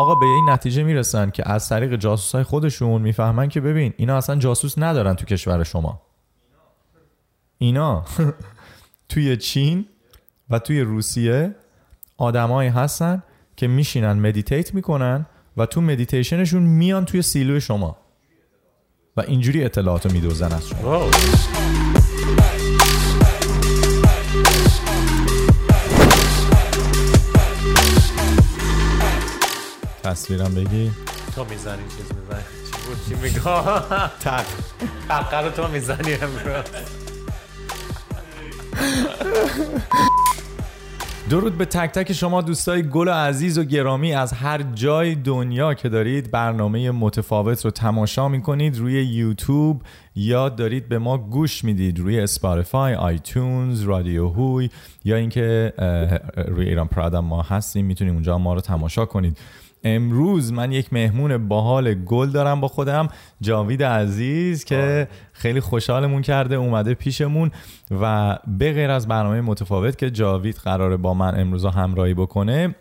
آقا به این نتیجه میرسن که از طریق جاسوس های خودشون میفهمن که ببین اینا اصلا جاسوس ندارن تو کشور شما. اینا توی چین و توی روسیه آدمایی هستن که میشینن مدیتیت میکنن و تو مدیتیشنشون میان توی سیلو شما و اینجوری اطلاعاتو میدوزن از شما. تصویرم بگی تو میزنی چیز میزنی چی بود چی میگم تق تق رو تو میزنی امروز درود به تک تک شما دوستای گل و عزیز و گرامی از هر جای دنیا که دارید برنامه متفاوت رو تماشا میکنید روی یوتیوب یا دارید به ما گوش میدید روی اسپاتیفای، آیتونز، رادیو هوی یا اینکه روی ایران پرادم ما هستیم میتونید اونجا ما رو تماشا کنید امروز من یک مهمون باحال گل دارم با خودم جاوید عزیز که خیلی خوشحالمون کرده اومده پیشمون و به غیر از برنامه متفاوت که جاوید قراره با من امروز همراهی بکنه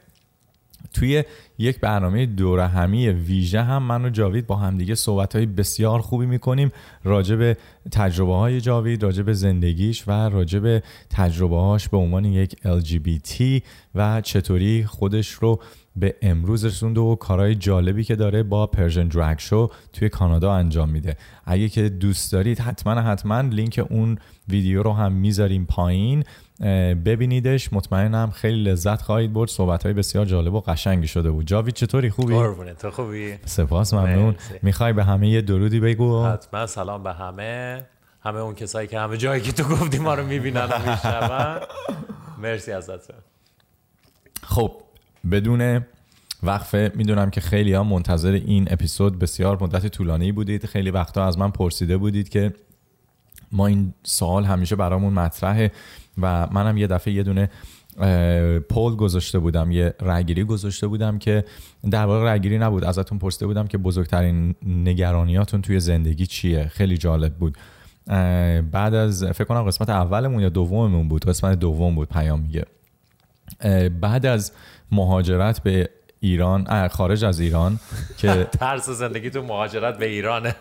توی یک برنامه دوره همی ویژه هم من و جاوید با همدیگه صحبت های بسیار خوبی میکنیم راجع به تجربه های جاوید راجع به زندگیش و راجع به تجربه هاش به عنوان یک LGBT و چطوری خودش رو به امروز رسونده و کارهای جالبی که داره با پرژن درگ شو توی کانادا انجام میده اگه که دوست دارید حتما حتما لینک اون ویدیو رو هم میذاریم پایین ببینیدش مطمئنم خیلی لذت خواهید برد صحبت های بسیار جالب و قشنگی شده بود جاوید چطوری خوبی قربونه تو خوبی سپاس ممنون مرسی. میخوای به همه یه درودی بگو حتما سلام به همه همه اون کسایی که همه جایی که تو گفتی ما رو میبینن و میشنون مرسی ازت خب بدون وقفه میدونم که خیلی ها منتظر این اپیزود بسیار مدت طولانی بودید. خیلی وقتا از من پرسیده بودید که ما این سوال همیشه برامون مطرحه و منم یه دفعه یه دونه پول گذاشته بودم یه رگیری گذاشته بودم که در واقع رگیری نبود. ازتون پرسیده بودم که بزرگترین نگرانیاتون توی زندگی چیه. خیلی جالب بود. بعد از فکر کنم قسمت اولمون یا دوممون بود. قسمت دوم بود پیام میگه. بعد از مهاجرت به ایران خارج از ایران که ترس زندگی تو مهاجرت به ایرانه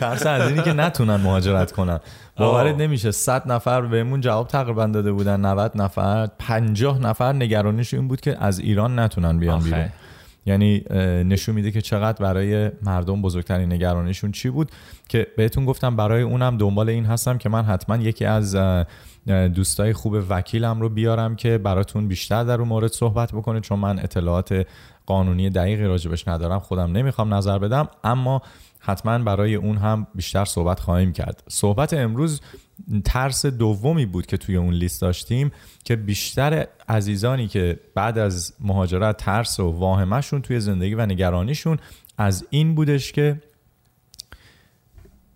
ترس از اینی که نتونن مهاجرت کنن. باورت نمیشه 100 نفر بهمون جواب تقریبا داده بودن 90 نفر 50 نفر. نگرانیش این بود که از ایران نتونن بیان بیرون. یعنی نشون میده که چقدر برای مردم بزرگترین نگرانیشون چی بود که بهتون گفتم برای اونم دنبال این هستم که من حتما یکی از دوستای خوب وکیلم رو بیارم که براتون بیشتر در اون مورد صحبت بکنه چون من اطلاعات قانونی دقیقی راجبش ندارم خودم نمیخوام نظر بدم اما حتما برای اون هم بیشتر صحبت خواهیم کرد. صحبت امروز ترس دومی بود که توی اون لیست داشتیم که بیشتر عزیزانی که بعد از مهاجرت ترس و واهمهشون توی زندگی و نگرانیشون از این بودش که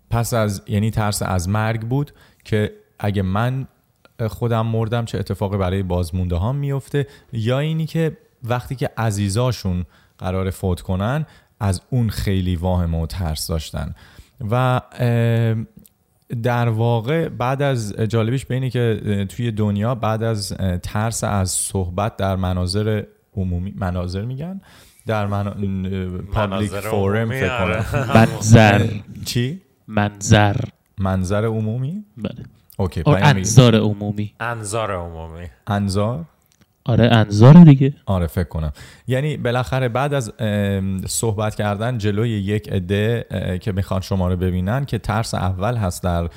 پس از یعنی ترس از مرگ بود که اگه من خودم مردم چه اتفاقی برای بازمونده ها میفته یا اینی که وقتی که عزیزاشون قرار فوت کنن از اون خیلی واهم و ترس داشتن. و در واقع بعد از جالبیش به اینه که توی دنیا بعد از ترس از صحبت در مناظر عمومی مناظر میگن؟ در من... پابلیک فورم فکر کنم. منظر. چی؟ منظر. منظر عمومی؟ بله. اوکی okay, انظار عمومی انظار عمومی انظار آره انظار دیگه آره فکر کنم یعنی بالاخره بعد از صحبت کردن جلوی یک عده که میخوان شما رو ببینن که ترس اول هست در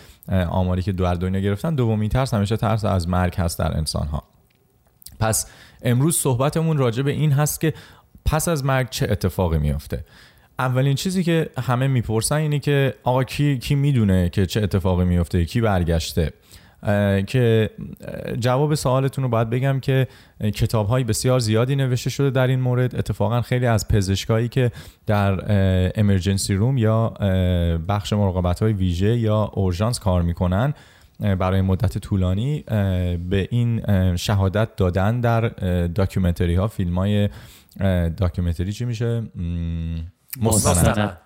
آماری که در دنیا گرفتن دومی ترس همیشه ترس از مرگ هست در انسان ها پس امروز صحبتمون راجع به این هست که پس از مرگ چه اتفاقی میفته اولین چیزی که همه میپرسن اینه که آقا کی کی میدونه که چه اتفاقی میفته کی برگشته؟ که جواب سوالتون رو باید بگم که کتاب های بسیار زیادی نوشته شده در این مورد. اتفاقا خیلی از پزشکایی که در امرجنسی روم یا بخش مراقبت های ویژه یا اورژانس کار میکنن برای مدت طولانی به این شهادت دادن در داکیومنتری ها. فیلم های داکیومنتری چی میشه؟ مستند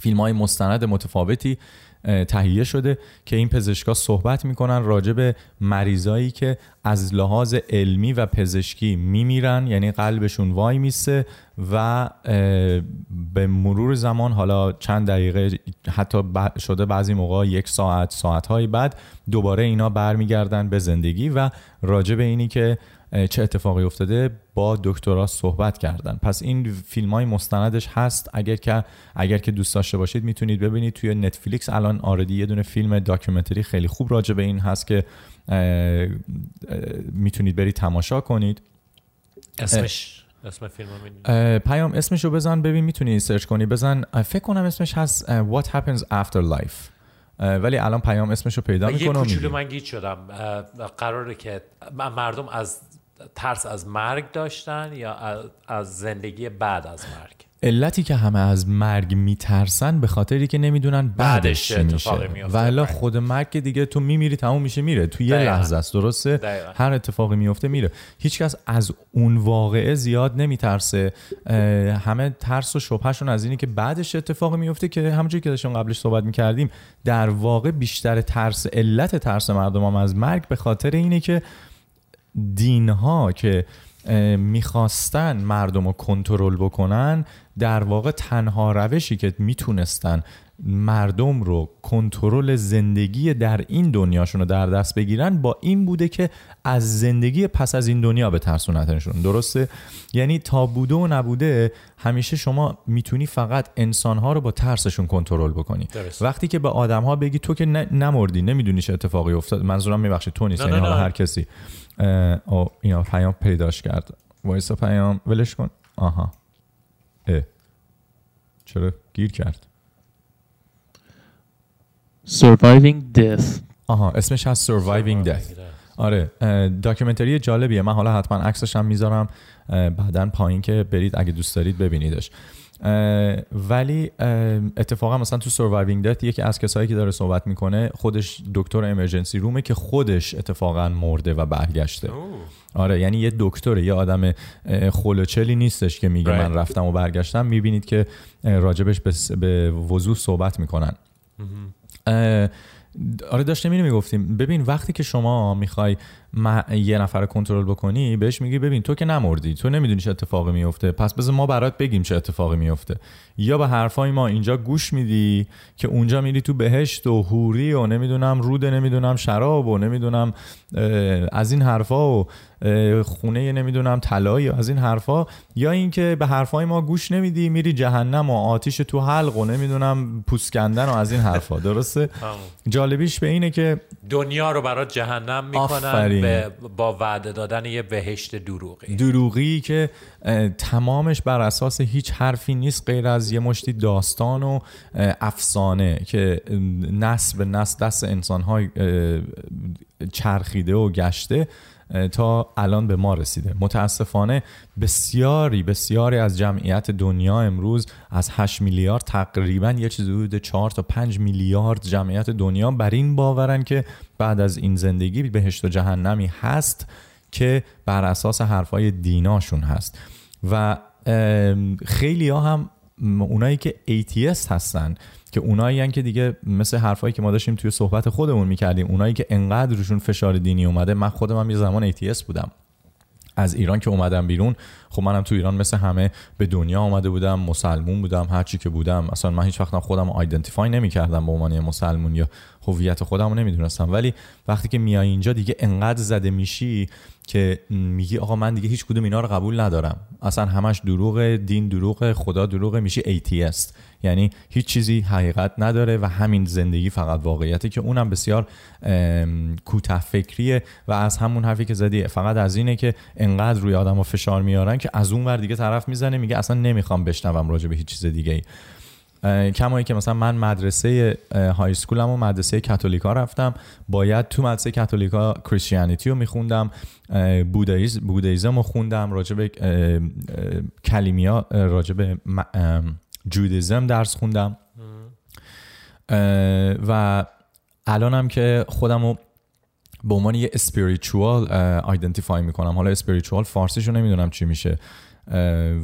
فیلم های مستند متفاوتی تهیه شده که این پزشکا صحبت میکنن راجع به مریضایی که از لحاظ علمی و پزشکی میمیرن یعنی قلبشون وای میسه و به مرور زمان حالا چند دقیقه حتی شده بعضی موقع یک ساعت ساعتهای بعد دوباره اینا برمیگردن به زندگی و راجع به اینی که چه اتفاقی افتاده با دکترا صحبت کردن پس این فیلم های مستندش هست اگر که اگر که دوست داشته باشید میتونید ببینید توی نتفلیکس الان آردی یه دونه فیلم داکیومنتری خیلی خوب راجع به این هست که میتونید برید تماشا کنید اسمش اسم فیلم پیام اسمشو بزن ببین میتونی سرچ کنی بزن فکر کنم اسمش هست What Happens After Life? ولی الان پیام اسمشو پیدا میکنم یه کوچولو من گیت شدم قراره که مردم از ترس از مرگ داشتن یا از زندگی بعد از مرگ علتی که همه از مرگ میترسن به خاطری که نمیدونن بعدش, بعدش میشه و الا خود مرگ که دیگه تو میمیری تموم میشه میره تو یه لحظه است درسته دقیقا. هر اتفاقی میفته میره هیچکس از اون واقعه زیاد نمیترسه همه ترس و شبهشون از اینی که بعدش اتفاقی میفته که همونجوری که داشتیم قبلش صحبت میکردیم در واقع بیشتر ترس علت ترس مردم هم از مرگ به خاطر اینه که دین ها که میخواستن مردم رو کنترل بکنن در واقع تنها روشی که میتونستن مردم رو کنترل زندگی در این دنیاشون رو در دست بگیرن با این بوده که از زندگی پس از این دنیا به ترسونتنشون درسته یعنی تا بوده و نبوده همیشه شما میتونی فقط انسانها رو با ترسشون کنترل بکنی درست. وقتی که به آدمها بگی تو که نمردی نمیدونی چه اتفاقی افتاد منظورم میبخشید تو نیست یعنی حالا هر کسی اینا پیام پیداش کرد وایسا پیام ولش کن آها چرا گیر کرد Surviving Death. آها اسمش هست Surviving Death. آره داکیومنتری جالبیه من حالا حتما عکسش هم میذارم بعدا پایین که برید اگه دوست دارید ببینیدش ولی اتفاقا مثلا تو سروایوینگ دت یکی از کسایی که داره صحبت میکنه خودش دکتر امرجنسی رومه که خودش اتفاقا مرده و برگشته. آره یعنی یه دکتر یه آدم خلوچلی نیستش که میگه من رفتم و برگشتم. میبینید که راجبش به وضوح صحبت میکنن. آره داشتم اینو میگفتیم. ببین وقتی که شما میخوای ما یه نفر کنترل بکنی بهش میگی ببین تو که نمردی تو نمیدونی چه اتفاقی میفته پس بذار ما برات بگیم چه اتفاقی میفته یا به حرفای ما اینجا گوش میدی که اونجا میری تو بهشت و حوری و نمیدونم رود نمیدونم شراب و نمیدونم از این حرفا و خونه نمیدونم طلایی از این حرفا یا اینکه به حرفای ما گوش نمیدی میری جهنم و آتیش تو حلق و نمیدونم پوست کندن و از این حرفا درسته جالبیش به اینه که دنیا رو برات جهنم میکنن با وعده دادن یه بهشت دروغی دروغی که تمامش بر اساس هیچ حرفی نیست غیر از یه مشتی داستان و افسانه که نسل به نسل دست انسان‌ها چرخیده و گشته تا الان به ما رسیده متاسفانه بسیاری بسیاری از جمعیت دنیا امروز از 8 میلیارد تقریبا یه چیز حدود 4 تا 5 میلیارد جمعیت دنیا بر این باورن که بعد از این زندگی بهشت و جهنمی هست که بر اساس حرفای دیناشون هست و خیلی ها هم اونایی که ATS هستن که اونایی یعنی که دیگه مثل حرفایی که ما داشتیم توی صحبت خودمون میکردیم اونایی که انقدر روشون فشار دینی اومده من خودم هم یه زمان ATS بودم. از ایران که اومدم بیرون خب منم تو ایران مثل همه به دنیا آمده بودم مسلمون بودم هر چی که بودم. اصلا من هیچ وقتم خودم آیدنتیفای نمی‌کردم به عنوان مسلمون یا هویت خودم رو نمیدونستم. ولی وقتی که میای اینجا دیگه انقدر زده میشی که میگی آقا من دیگه هیچ کدوم اینا رو قبول ندارم. اصلا همش دروغ دین دروغ خدا دروغ میشی ایتیست یعنی هیچ چیزی حقیقت نداره و همین زندگی فقط واقعیته که اونم بسیار کوتاه فکریه و از همون حرفی که زدی فقط از اینه که انقدر روی آدم فشار میارن که از اون ور دیگه طرف میزنه میگه اصلا نمیخوام بشنوم راجع به هیچ چیز دیگه ای کمایی که مثلا من مدرسه های سکولم و مدرسه کاتولیکا رفتم باید تو مدرسه کاتولیکا کریستیانیتی رو میخوندم بودایز، بودایزم رو خوندم راجب کلیمیا راجب جودیزم درس خوندم. و الانم که خودم رو به عنوان یه اسپریچوال آیدنتیفای میکنم. حالا اسپریچوال فارسیشو نمیدونم چی میشه.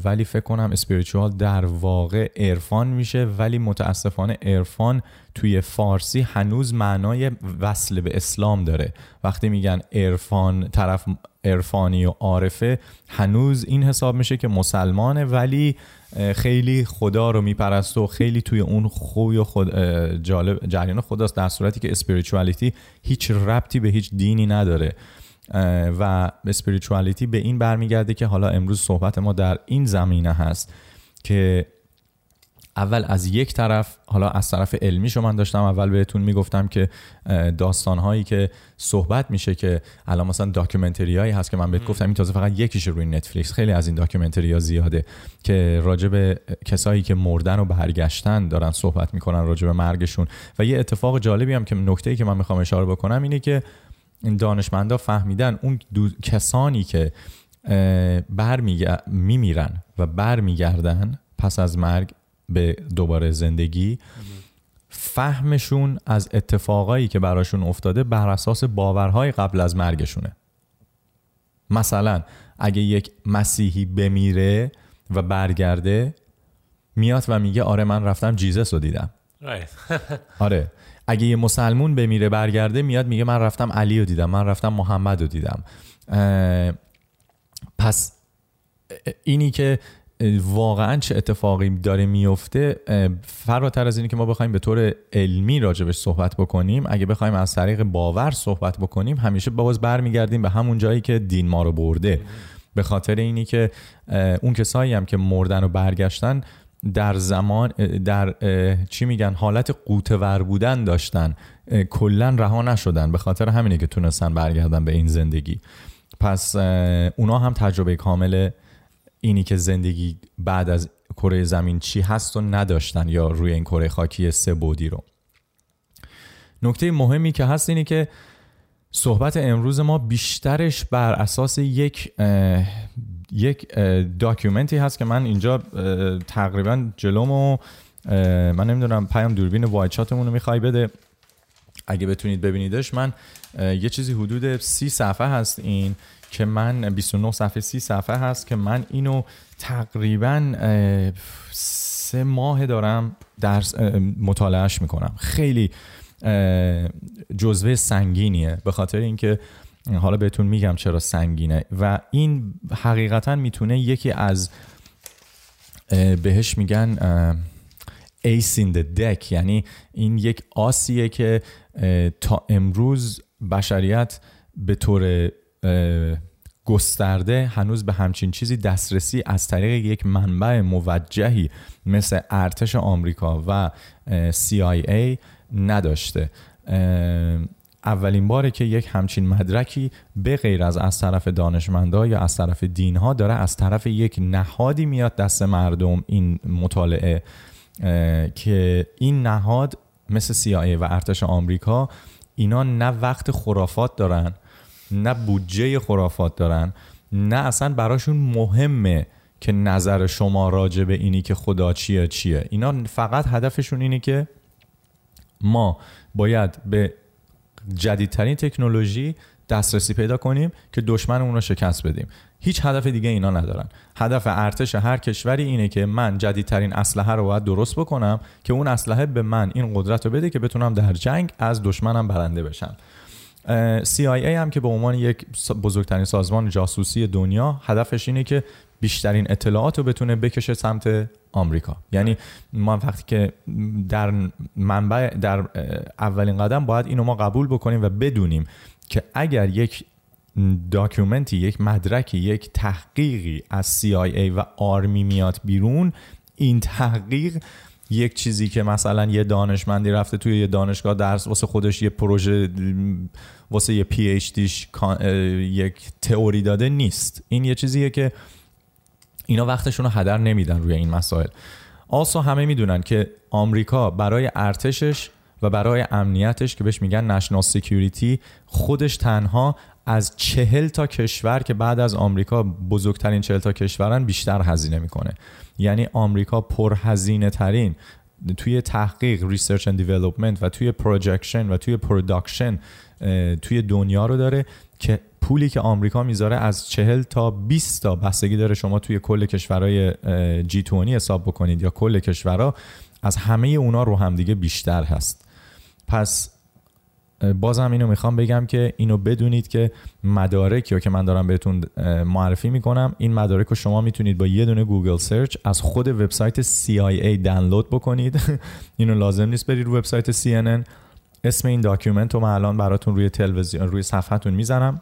ولی فکر کنم اسپریچوال در واقع عرفان میشه ولی متاسفانه عرفان توی فارسی هنوز معنای وصل به اسلام داره وقتی میگن عرفان طرف عرفانی و عارفه هنوز این حساب میشه که مسلمانه ولی خیلی خدا رو میپرسته و خیلی توی اون خوی و خود جالب جریان خداست در صورتی که اسپریچوالیتی هیچ ربطی به هیچ دینی نداره و اسپریچوالیتی به این برمیگرده که حالا امروز صحبت ما در این زمینه هست که اول از یک طرف حالا از طرف علمی شما من داشتم اول بهتون میگفتم که داستان هایی که صحبت میشه که الان مثلا داکیومنتری هایی هست که من بهت گفتم این تازه فقط یکیش روی نتفلیکس. خیلی از این داکیومنتری ها زیاده که راجع به کسایی که مردن و برگشتن دارن صحبت میکنن راجع به مرگشون. و یه اتفاق جالبی هم که نکته ای که من میخوام اشاره بکنم اینه که دانشمندا فهمیدن اون دو... کسانی که بر میمیرن و برمیگردن پس از مرگ به دوباره زندگی فهمشون از اتفاقایی که براشون افتاده بر اساس باورهای قبل از مرگشونه. مثلا اگه یک مسیحی بمیره و برگرده میاد و میگه آره من رفتم جیزس رو دیدم. آره. اگه یه مسلمون بمیره برگرده میاد میگه من رفتم علی رو دیدم من رفتم محمد رو دیدم پس اینی که واقعا چه اتفاقی داره میفته فراتر از اینی که ما بخوایم به طور علمی راجبش صحبت بکنیم اگه بخوایم از طریق باور صحبت بکنیم همیشه باز برمیگردیم به همون جایی که دین ما رو برده. به خاطر اینی که اون کسایی هم که مردن و برگشتن در زمان در چی میگن حالت قوتور بودن داشتن. کلا رها نشدن. به خاطر همینه که تونستن برگردن به این زندگی. پس اونا هم تجربه کامل اینی که زندگی بعد از کره زمین چی هست و نداشتن یا روی این کره خاکی سه بودی رو. نکته مهمی که هست اینه که صحبت امروز ما بیشترش بر اساس یک یک داکیومنتی هست که من اینجا تقریبا جلومو من نمیدونم پیام دوربین وایت شاتمون رو میخوای بده. اگه بتونید ببینیدش من یه چیزی حدود 30 صفحه هست این که من 29 صفحه 30 صفحه هست که من اینو تقریبا سه ماه دارم درس مطالعهش میکنم. خیلی جزوه سنگینیه. به خاطر اینکه حالا بهتون میگم چرا سنگینه و این حقیقتا میتونه یکی از بهش میگن ace in the deck. یعنی این یک آسیه که تا امروز بشریت به طور گسترده هنوز به همچین چیزی دسترسی از طریق یک منبع موجهی مثل ارتش آمریکا و CIA نداشته. اولین باره که یک همچین مدرکی به غیر از از طرف دانشمندا یا از طرف دینها داره از طرف یک نهادی میاد دست مردم این مطالعه که این نهاد مثل CIA و ارتش آمریکا اینا نه وقت خرافات دارن نه بودجه خرافات دارن نه اصلا براشون مهمه که نظر شما راجع به اینی که خدا چیه چیه. اینا فقط هدفشون اینه که ما باید به جدیدترین تکنولوژی دسترسی پیدا کنیم که دشمنمون رو شکست بدیم. هیچ هدف دیگه اینا ندارن. هدف ارتش هر کشوری اینه که من جدیدترین اسلحه رو باید درست بکنم که اون اسلحه به من این قدرت رو بده که بتونم در جنگ از دشمنم برنده بشم. CIA هم که به عنوان یک بزرگترین سازمان جاسوسی دنیا هدفش اینه که بیشترین اطلاعات رو بتونه بکشه سمت آمریکا. یعنی ما وقتی که در منبع در اولین قدم باید اینو ما قبول بکنیم و بدونیم که اگر یک داکیومنتی یک مدرکی یک تحقیقی از CIA و آرمی میاد بیرون این تحقیق یک چیزی که مثلا یه دانشمندی رفته توی یه دانشگاه درس واسه خودش یه پروژه واسه یه پی اچ دیش یک تئوری داده نیست. این یه چیزیه که اینا وقتشون رو هدر نمیدن روی این مسائل. آسو همه میدونن که آمریکا برای ارتشش و برای امنیتش که بهش میگن نشنال سکیوریتی خودش تنها از چهل تا کشور که بعد از آمریکا بزرگترین چهل تا کشورن بیشتر هزینه میکنه. یعنی آمریکا پرهزینه ترین توی تحقیق ریسرچ اند دیولپمنت و توی پروجکشن و توی پروداکشن توی دنیا رو داره که پولی که آمریکا میذاره از 40 تا 20 تا بستگی داره شما توی کل کشورهای جی 20 حساب بکنید یا کل کشورها از همه اونا رو هم دیگه بیشتر هست پس بازم اینو میخوام بگم که اینو بدونید که مدارک یا که من دارم بهتون معرفی میکنم این مدارک رو شما میتونید با یه دونه گوگل سرچ از خود وبسایت CIA دانلود بکنید. اینو لازم نیست برید رو وبسایت CNN اسم این داکیومنت رو من الان براتون روی تلویزیون روی صفحتون میزنم.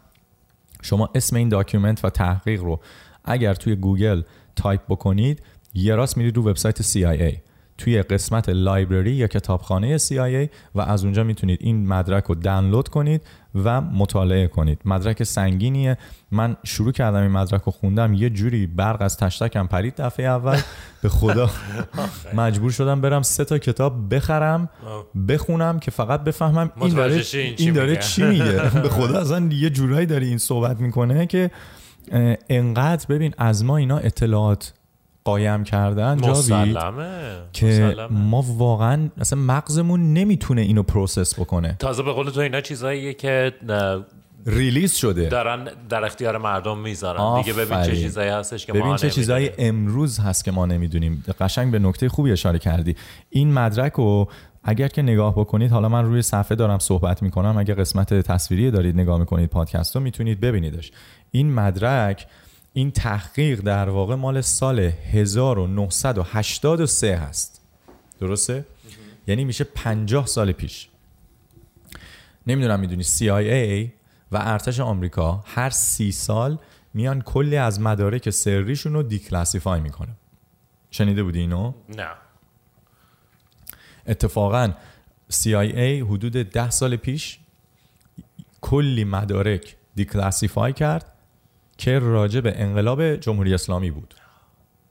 شما اسم این داکیومنت و تحقیق رو اگر توی گوگل تایپ بکنید یه راست میرید رو وبسایت CIA توی قسمت لایبرری یا کتابخانه CIA و از اونجا میتونید این مدرک رو دانلود کنید و مطالعه کنید. مدرک سنگینیه. من شروع کردم این مدرک رو خوندم. یه جوری برق از تشتکم پرید دفعه اول. به خدا. مجبور شدم برم سه تا کتاب بخرم بخونم که فقط بفهمم این داره این داره چی میگه. به خدا اصلا یه جورایی داره این صحبت میکنه که انقدر ببین از ما اینا اطلاعات قایم کردن جاوید که مسلمه. ما واقعا اصلا مغزمون نمیتونه اینو پروسس بکنه. تازه به قول تو اینا چیزاییه که ریلیز شده. دارن در اختیار مردم میذارن. دیگه ببین چه چیزایی هستش که ببین ما ببین چه چیزایی امروز هست که ما نمیدونیم. قشنگ به نکته خوبی اشاره کردی. این مدرک رو اگر که نگاه بکنید حالا من روی صفحه دارم صحبت میکنم. اگه قسمت تصویری دارید نگاه میکنید پادکست رو میتونید ببینیدش. این مدرک این تحقیق در واقع مال سال 1983 هست. درسته؟ یعنی میشه 50 سال پیش. نمیدونم میدونی CIA و ارتش آمریکا هر سی سال میان کلی از مدارک سریشون رو دیکلاسیفای میکنه. شنیده بودی اینو؟ نه. اتفاقا CIA حدود 10 سال پیش کلی مدارک دیکلاسیفای کرد. که راجع به انقلاب جمهوری اسلامی بود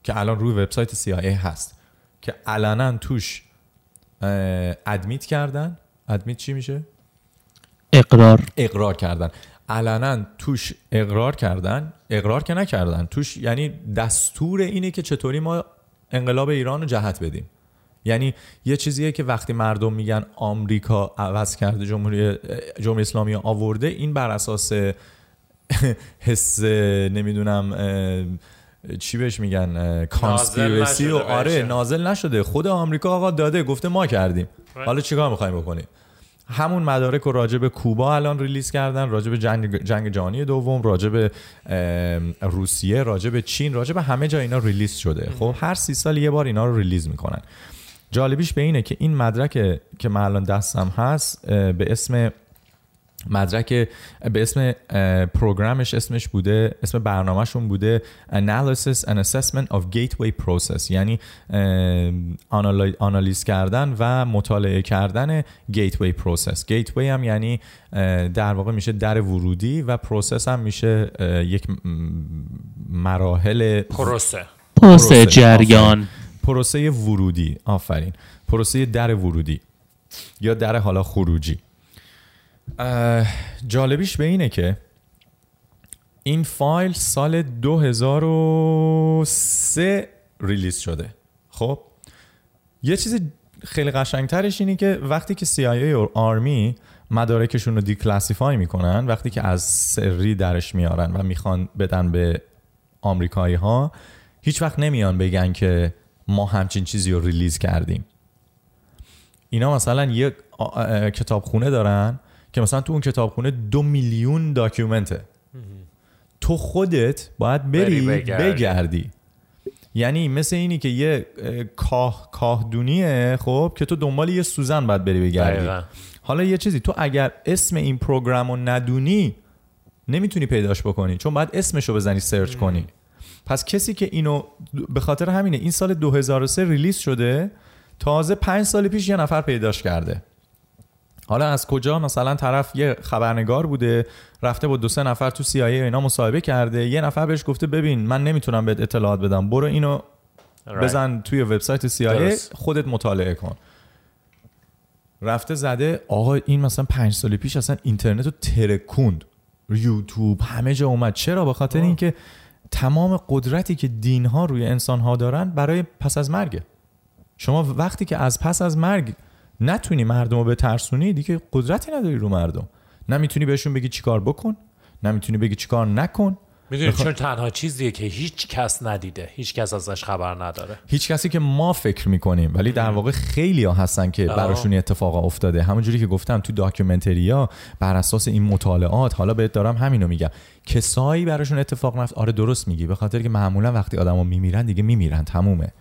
که الان روی وبسایت CIA هست که علنا توش ادمیت کردن ادمیت چی میشه اقرار اقرار کردن علنا توش اقرار کردن اقرار که نکردن توش یعنی دستور اینه که چطوری ما انقلاب ایران رو جهت بدیم یعنی یه چیزیه که وقتی مردم میگن آمریکا عوض کرده جمهوری جمهوری اسلامی آورده این بر اساس حس نمیدونم چی بهش میگن کانسپیرسی و آره نازل نشده خود آمریکا آقا داده گفته ما کردیم حالا چیکار میخوایم بکنیم همون مدارک رو راجع به کوبا الان ریلیز کردن راجع به جنگ, جنگ جهانی دوم راجع به روسیه راجع به چین راجع به همه جا اینا ریلیز شده خب هر سی سال یه بار اینا رو ریلیز میکنن جالبیش به اینه که این مدرک که من الان دستم هست به اسم مدرک به اسم پروگرامش اسمش بوده اسم برنامهشون بوده Analysis and Assessment of Gateway Process یعنی آنالیز کردن و مطالعه کردن Gateway Process. Gateway هم یعنی در واقع میشه در ورودی و پروسس هم میشه یک مراحل پروسه. پروسه جریان. پروسه ورودی. آفرین. پروسه در ورودی یا در حالا خروجی. جالبیش به اینه که این فایل سال 2003 ریلیز شده. خب؟ یه چیز خیلی قشنگترش اینه که وقتی که CIA و آرمی مدارکشون رو دیکلاسیفای میکنن وقتی که از سری درش میارن و میخوان بدن به آمریکایی ها هیچ وقت نمیان بگن که ما همچین چیزی رو ریلیز کردیم. اینا مثلا یه کتابخونه دارن که مثلا تو اون کتابخونه دو میلیون داکیومنته تو خودت باید بری, بری بگردی. بگردی یعنی مثل اینی که یه کاه کاه دونیه خب که تو دنبال یه سوزن باید بری بگردی دقیقا. حالا یه چیزی تو اگر اسم این پروگرام رو ندونی نمیتونی پیداش بکنی چون باید اسمشو بزنی سرچ مم. کنی پس کسی که اینو به خاطر همینه این سال 2003 ریلیز شده تازه 5 سال پیش یه نفر پیداش کرده حالا از کجا؟ مثلا طرف یه خبرنگار بوده رفته با دو سه نفر تو CIA اینا مصاحبه کرده یه نفر بهش گفته ببین من نمیتونم بهت اطلاعات بدم برو اینو بزن توی وبسایت CIA خودت مطالعه کن. رفته زده آقا این مثلا 5 سال پیش اصلا اینترنت رو ترکوند. یوتیوب همه جا اومد. چرا؟ به خاطر اینکه تمام قدرتی که دین ها روی انسان ها دارن برای پس از مرگه شما وقتی که از پس از مرگ نتونی مردم رو بترسونی دیگه قدرتی نداری رو مردم. نه میتونی بهشون بگی چیکار بکن نه میتونی بگی چیکار نکن. میدونی بخ... چون تنها چیزیه که هیچ کس ندیده هیچ کس ازش خبر نداره. هیچ کسی که ما فکر میکنیم ولی در واقع خیلی ها هستن که براشون اتفاق افتاده. همونجوری که گفتم تو داکیومنتری ها بر اساس این مطالعات حالا بهت دارم همینو میگم. کسایی براشون اتفاق نفت آره درست میگی. به خاطر که معمولا وقتی آدما میمیرن دیگه میمیرن. تمومه.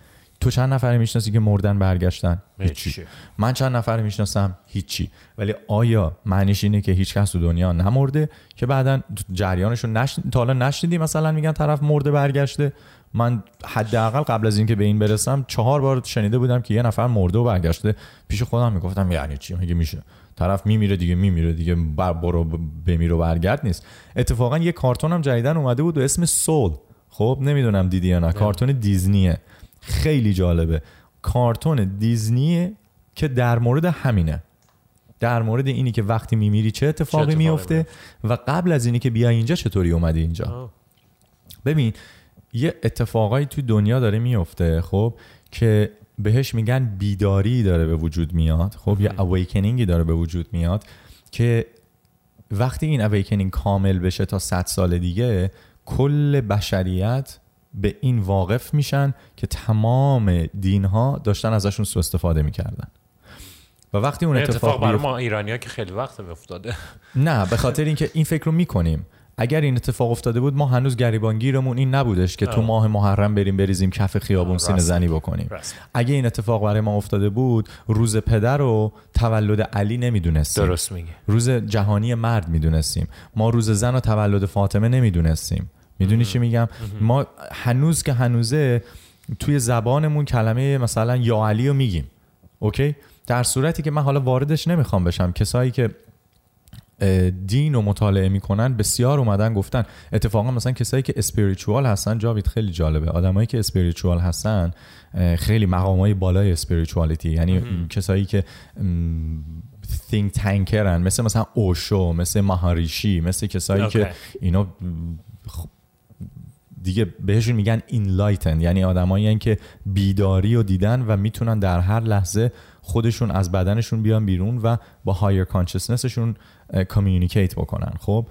تو چند نفر میشناسی که مردن برگشتن؟ هیچی. من چند نفر میشناسم؟ هیچی. ولی آیا معنیش اینه که هیچ کس تو دنیا نمرده که بعدا جریانشون نش... تا حالا نشنیدی مثلا میگن طرف مرده برگشته؟ من حداقل قبل از اینکه به این برسم چهار بار شنیده بودم که یه نفر مرده و برگشته. پیش خودم میگفتم یعنی چی؟ میگه میشه؟ طرف میمیره دیگه میمیره دیگه بر برو بمیر و برگرد نیست. اتفاقا یه کارتون هم جدیدن اومده بود و اسم سول. خب نمیدونم دیدی یا نه. کارتون دیزنیه. خیلی جالبه. کارتون دیزنیه که در مورد همینه. در مورد اینی که وقتی میمیری چه اتفاقی, اتفاقی میفته و قبل از اینی که بیای اینجا چطوری اومدی اینجا؟ آه. ببین یه اتفاقایی تو دنیا داره میفته خب که بهش میگن بیداری داره به وجود میاد خب یه اویکنینگی داره به وجود میاد که وقتی این اویکنینگ کامل بشه تا 100 سال دیگه کل بشریت به این واقف میشن که تمام دین ها داشتن ازشون سوء استفاده میکردن. و وقتی اون اتفاق, اتفاق برای ما ایرانی ها که خیلی وقت افتاده نه به خاطر اینکه این فکر رو میکنیم. اگر این اتفاق افتاده بود ما هنوز گریبانگیرمون این نبودش که تو ماه محرم بریم بریزیم کف خیابون سینه زنی بکنیم. اگه این اتفاق برای ما افتاده بود روز پدر و تولد علی نمیدونستیم. درست میگه روز جهانی مرد میدونستیم. ما روز زن و تولد فاطمه نمیدونستیم. میدونی چی میگم؟ ما هنوز که هنوزه توی زبانمون کلمه مثلا یا علی رو میگیم. اوکی؟ در صورتی که من حالا واردش نمیخوام بشم. کسایی که دین رو مطالعه میکنن بسیار اومدن گفتن. اتفاقا مثلا کسایی که اسپریچوال هستن جاوید خیلی جالبه. آدمایی که اسپریچوال هستن خیلی مقامای بالای اسپریچوالیتی یعنی کسایی که think tankerن مثل مثلا اوشو مثل ماهاریشی مثل کسایی okay. که اینا دیگه بهشون میگن اینلایتن یعنی آدمایی که بیداری رو دیدن و میتونن در هر لحظه خودشون از بدنشون بیان بیرون و با هایر کانشسنسشون کمیونیکیت بکنن. خب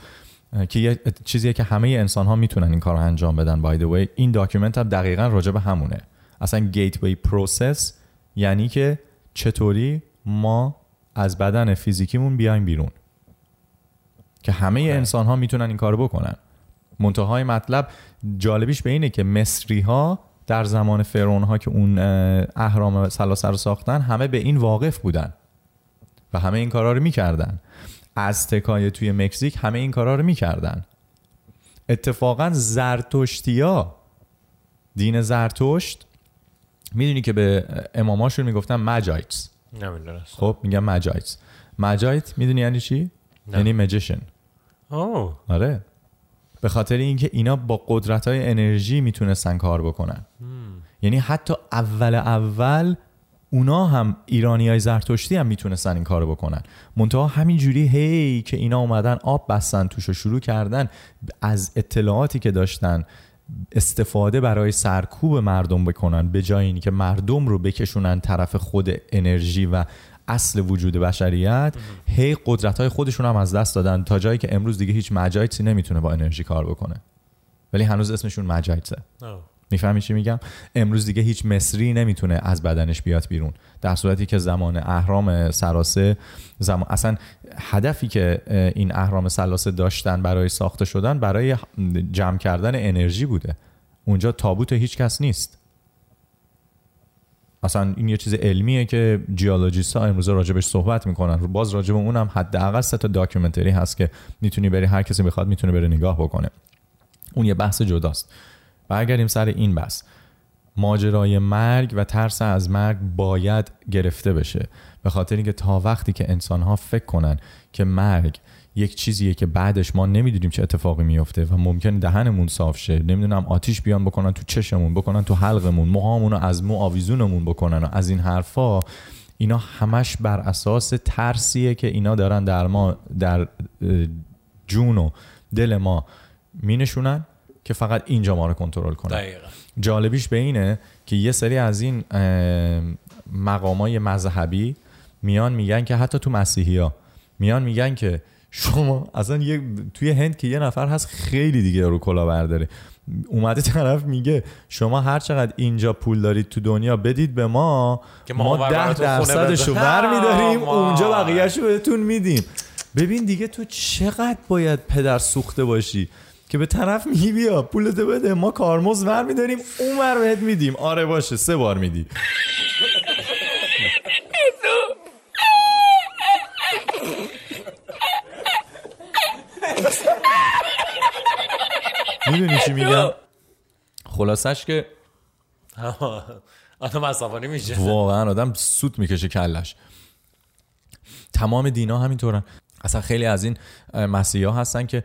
که یه چیزیه که همه انسان ها میتونن این کار رو انجام بدن بای دی وی این داکیومنت هم دقیقا راجع به همونه. اصلا گیتوی پروسس یعنی که چطوری ما از بدن فیزیکیمون بیایم بیرون. که همه انسان ها میتونن این کارو بکنن. منتهای مطلب جالبیش به اینه که مصری ها در زمان فرعون ها که اون اهرام ثلاثه رو ساختن همه به این واقف بودن و همه این کارا رو میکردن. از تکای توی مکزیک همه این کارا رو میکردن. اتفاقا زرتشتیا دین زرتشت میدونی که به اماماشون میگفتن ماجایتس خب میگن مجایتس مجایت میدونی یعنی چی؟ یعنی مجیشن. آره. به خاطر اینکه اینا با قدرت های انرژی میتونستن کار بکنن. یعنی حتی اول اول اونا هم ایرانی های زرتشتی هم میتونستن این کارو بکنن. منتها همین جوری هی که اینا اومدن آب بستن توش و شروع کردن از اطلاعاتی که داشتن استفاده برای سرکوب مردم بکنن به جای اینکه مردم رو بکشونن طرف خود انرژی و اصل وجود بشریت. هی قدرت های خودشون هم از دست دادن تا جایی که امروز دیگه هیچ مجایتی نمیتونه با انرژی کار بکنه. ولی هنوز اسمشون مجایته میفهمی چی میگم؟ امروز دیگه هیچ مصری نمیتونه از بدنش بیاد بیرون. در صورتی که زمان اهرام سراسه زمان اصلا هدفی که این اهرام سلاسه داشتن برای ساخته شدن برای جمع کردن انرژی بوده. اونجا تابوت هیچ کس نیست. اصلا این یه چیز علمیه که جیولوژیست ها امروز راجبش صحبت میکنن. باز راجب اونم حداقل سه تا داکیومنتری هست که میتونی بری هر کسی بخواد میتونه بره نگاه بکنه. اون یه بحث جداست. برگردیم سر این بحث. ماجرای مرگ و ترس از مرگ باید گرفته بشه. به خاطر اینکه تا وقتی که انسان ها فکر کنن که مرگ یک چیزیه که بعدش ما نمیدونیم چه اتفاقی میفته و ممکنه دهنمون صاف شه نمیدونم آتیش بیان بکنن تو چشمون بکنن تو حلقمون موهامون رو از مو آویزونمون بکنن و از این حرفا اینا همش بر اساس ترسیه که اینا دارن در ما در جون و دل ما مینشونن که فقط اینجا ما رو کنترل کنن دقیقا. جالبیش به اینه که یه سری از این مقامای مذهبی میان میگن که حتی تو مسیحی ها میان میگن که شما اصلا یه توی هند که یه نفر هست خیلی دیگه رو کلا برداره. اومده طرف میگه شما هر چقدر اینجا پول دارید تو دنیا بدید به ما که ما, ما ده درصدش رو برمیداریم اونجا بقیهشو بهتون میدیم. ببین دیگه تو چقدر باید پدر سوخته باشی که به طرف میگی بیا پولتو بده ما کارمز ور میداریم اون بهت میدیم. آره باشه سه بار میدی. میدونی چی میگم خلاصش که آدم عصبانی میشه واقعا آدم سوت میکشه کلش تمام دینا همینطورن اصلا خیلی از این مسیحا هستن که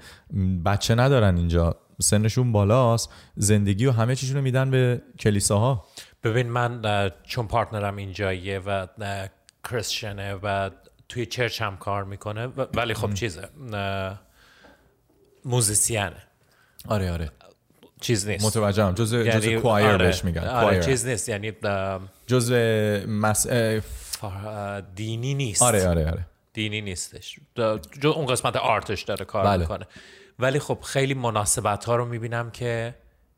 بچه ندارن اینجا سنشون بالاست زندگی و همه چیشون رو میدن به کلیساها ببین من چون پارتنرم اینجاییه و کریسچنه و توی چرچ هم کار میکنه ولی خب چیزه موزيسيانه Are are. چیز نیست متوجهم جز جز کوایر بهش میگن آره چیز نیست یعنی جز مس دینی نیست آره آره آره دینی نیستش جو اون قسمت آرتش داره کار بله. میکنه ولی خب خیلی مناسبت ها رو میبینم که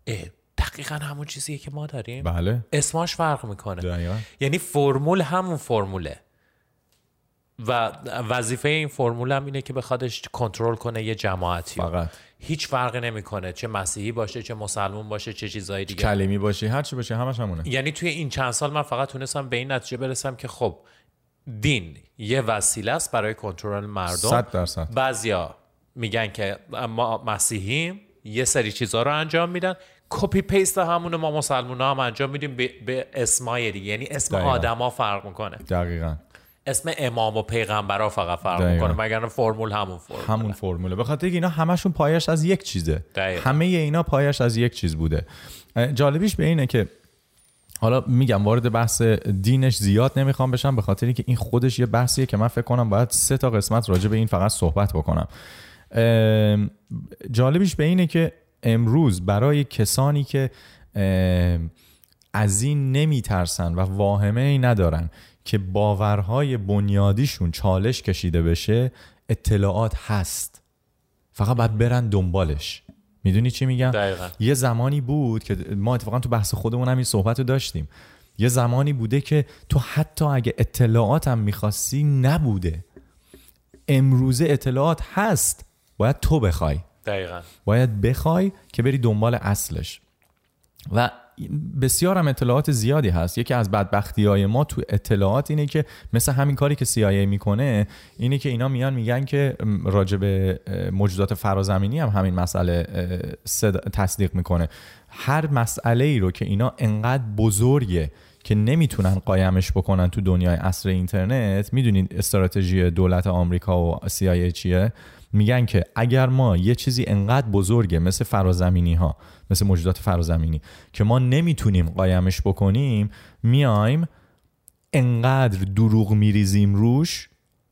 اه دقیقا همون چیزیه که ما داریم بله اسماش فرق میکنه دقیقا. یعنی فرمول همون فرموله و وظیفه این فرمول هم اینه که بخوادش کنترل کنه یه جماعتی فقط. هیچ فرقی نمیکنه چه مسیحی باشه چه مسلمون باشه چه چیزای دیگه. کلمی باشه هر چی باشه همش همونه. یعنی توی این چند سال من فقط تونستم به این نتیجه برسم که خب دین یه وسیله است برای کنترل مردم. 100 درصد. بعضیا میگن که ما مسیحیم یه سری چیزها رو انجام میدن. کپی پیست همونو ما مسلمان هم انجام میدیم به به اسمای دیگه. یعنی اسم آدما فرق میکنه. دقیقاً. اسم امام و پیغمبرا فقط فرق میکنه مگر فرمول همون فرمول همون فرموله به خاطر اینا همشون پایش از یک چیزه دقیقا. همه اینا پایش از یک چیز بوده جالبیش به اینه که حالا میگم وارد بحث دینش زیاد نمیخوام بشم به خاطری که این خودش یه بحثیه که من فکر کنم باید سه تا قسمت راجع به این فقط صحبت بکنم جالبیش به اینه که امروز برای کسانی که از این نمیترسن و واهمه ای ندارن که باورهای بنیادیشون چالش کشیده بشه اطلاعات هست. فقط باید برن دنبالش. میدونی چی میگم؟ دقیقا. یه زمانی بود که ما اتفاقا تو بحث خودمون هم این صحبت رو داشتیم. یه زمانی بوده که تو حتی اگه اطلاعات هم میخواستی نبوده. امروزه اطلاعات هست. باید تو بخوای. دقیقا. باید بخوای که بری دنبال اصلش. و بسیار هم اطلاعات زیادی هست. یکی از بدبختی های ما تو اطلاعات اینه که مثل همین کاری که CIA میکنه اینه که اینا میان میگن که راجب موجودات فرازمینی هم همین مسئله تصدیق میکنه. هر مسئله ای رو که اینا انقدر بزرگه که نمیتونن قایمش بکنن تو دنیای عصر اینترنت میدونید استراتژی دولت آمریکا و CIA چیه؟ میگن که اگر ما یه چیزی انقدر بزرگه مثل فرازمینی ها مثل موجودات فرازمینی که ما نمیتونیم قایمش بکنیم میایم انقدر دروغ میریزیم روش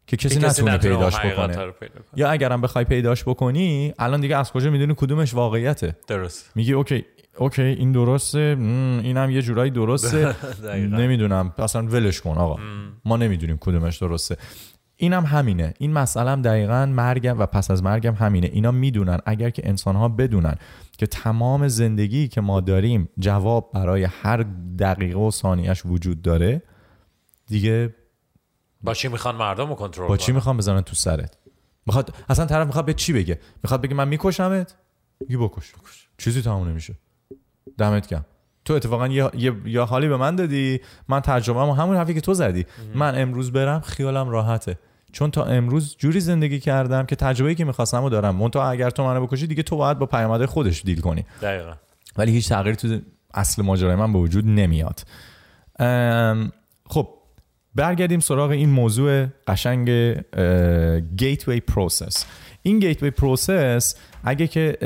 که کسی نتونه پیداش بکنه. پیدا یا اگرم بخوای پیداش بکنی الان دیگه از کجا میدونی کدومش واقعیته؟ درست. میگی اوکی اوکی این درسته اینم یه جورایی درسته. نمیدونم اصلا ولش کن آقا. ما نمیدونیم کدومش درسته. اینم هم همینه. این مسئله هم دقیقا مرگم و پس از مرگم همینه. اینا میدونن اگر که انسان ها بدونن که تمام زندگی که ما داریم جواب برای هر دقیقه و ثانیهش وجود داره دیگه با چی میخوان مردم رو کنترل با چی میخوان بزنن تو سرت؟ میخواد اصلا طرف میخواد به چی بگه؟ میخواد بگه من میکشمت؟ میگی بکش. چیزی تموم نمیشه. دمت گرم. تو اتفاقا یه, یه،, یه حالی به من دادی. من تجربه‌مو همون همون حرفی که تو زدی. من امروز برم خیالم راحته. چون تا امروز جوری زندگی کردم که تجربه‌ای که می‌خواستم رو دارم. مون اگر تو منو بکشی دیگه تو باید با پیامدهای خودش دیل کنی. دقیقا. ولی هیچ تغییری تو اصل ماجرای من به وجود نمیاد. خب برگردیم سراغ این موضوع قشنگ گیتوی پروسس این گیتوی پروسس اگه که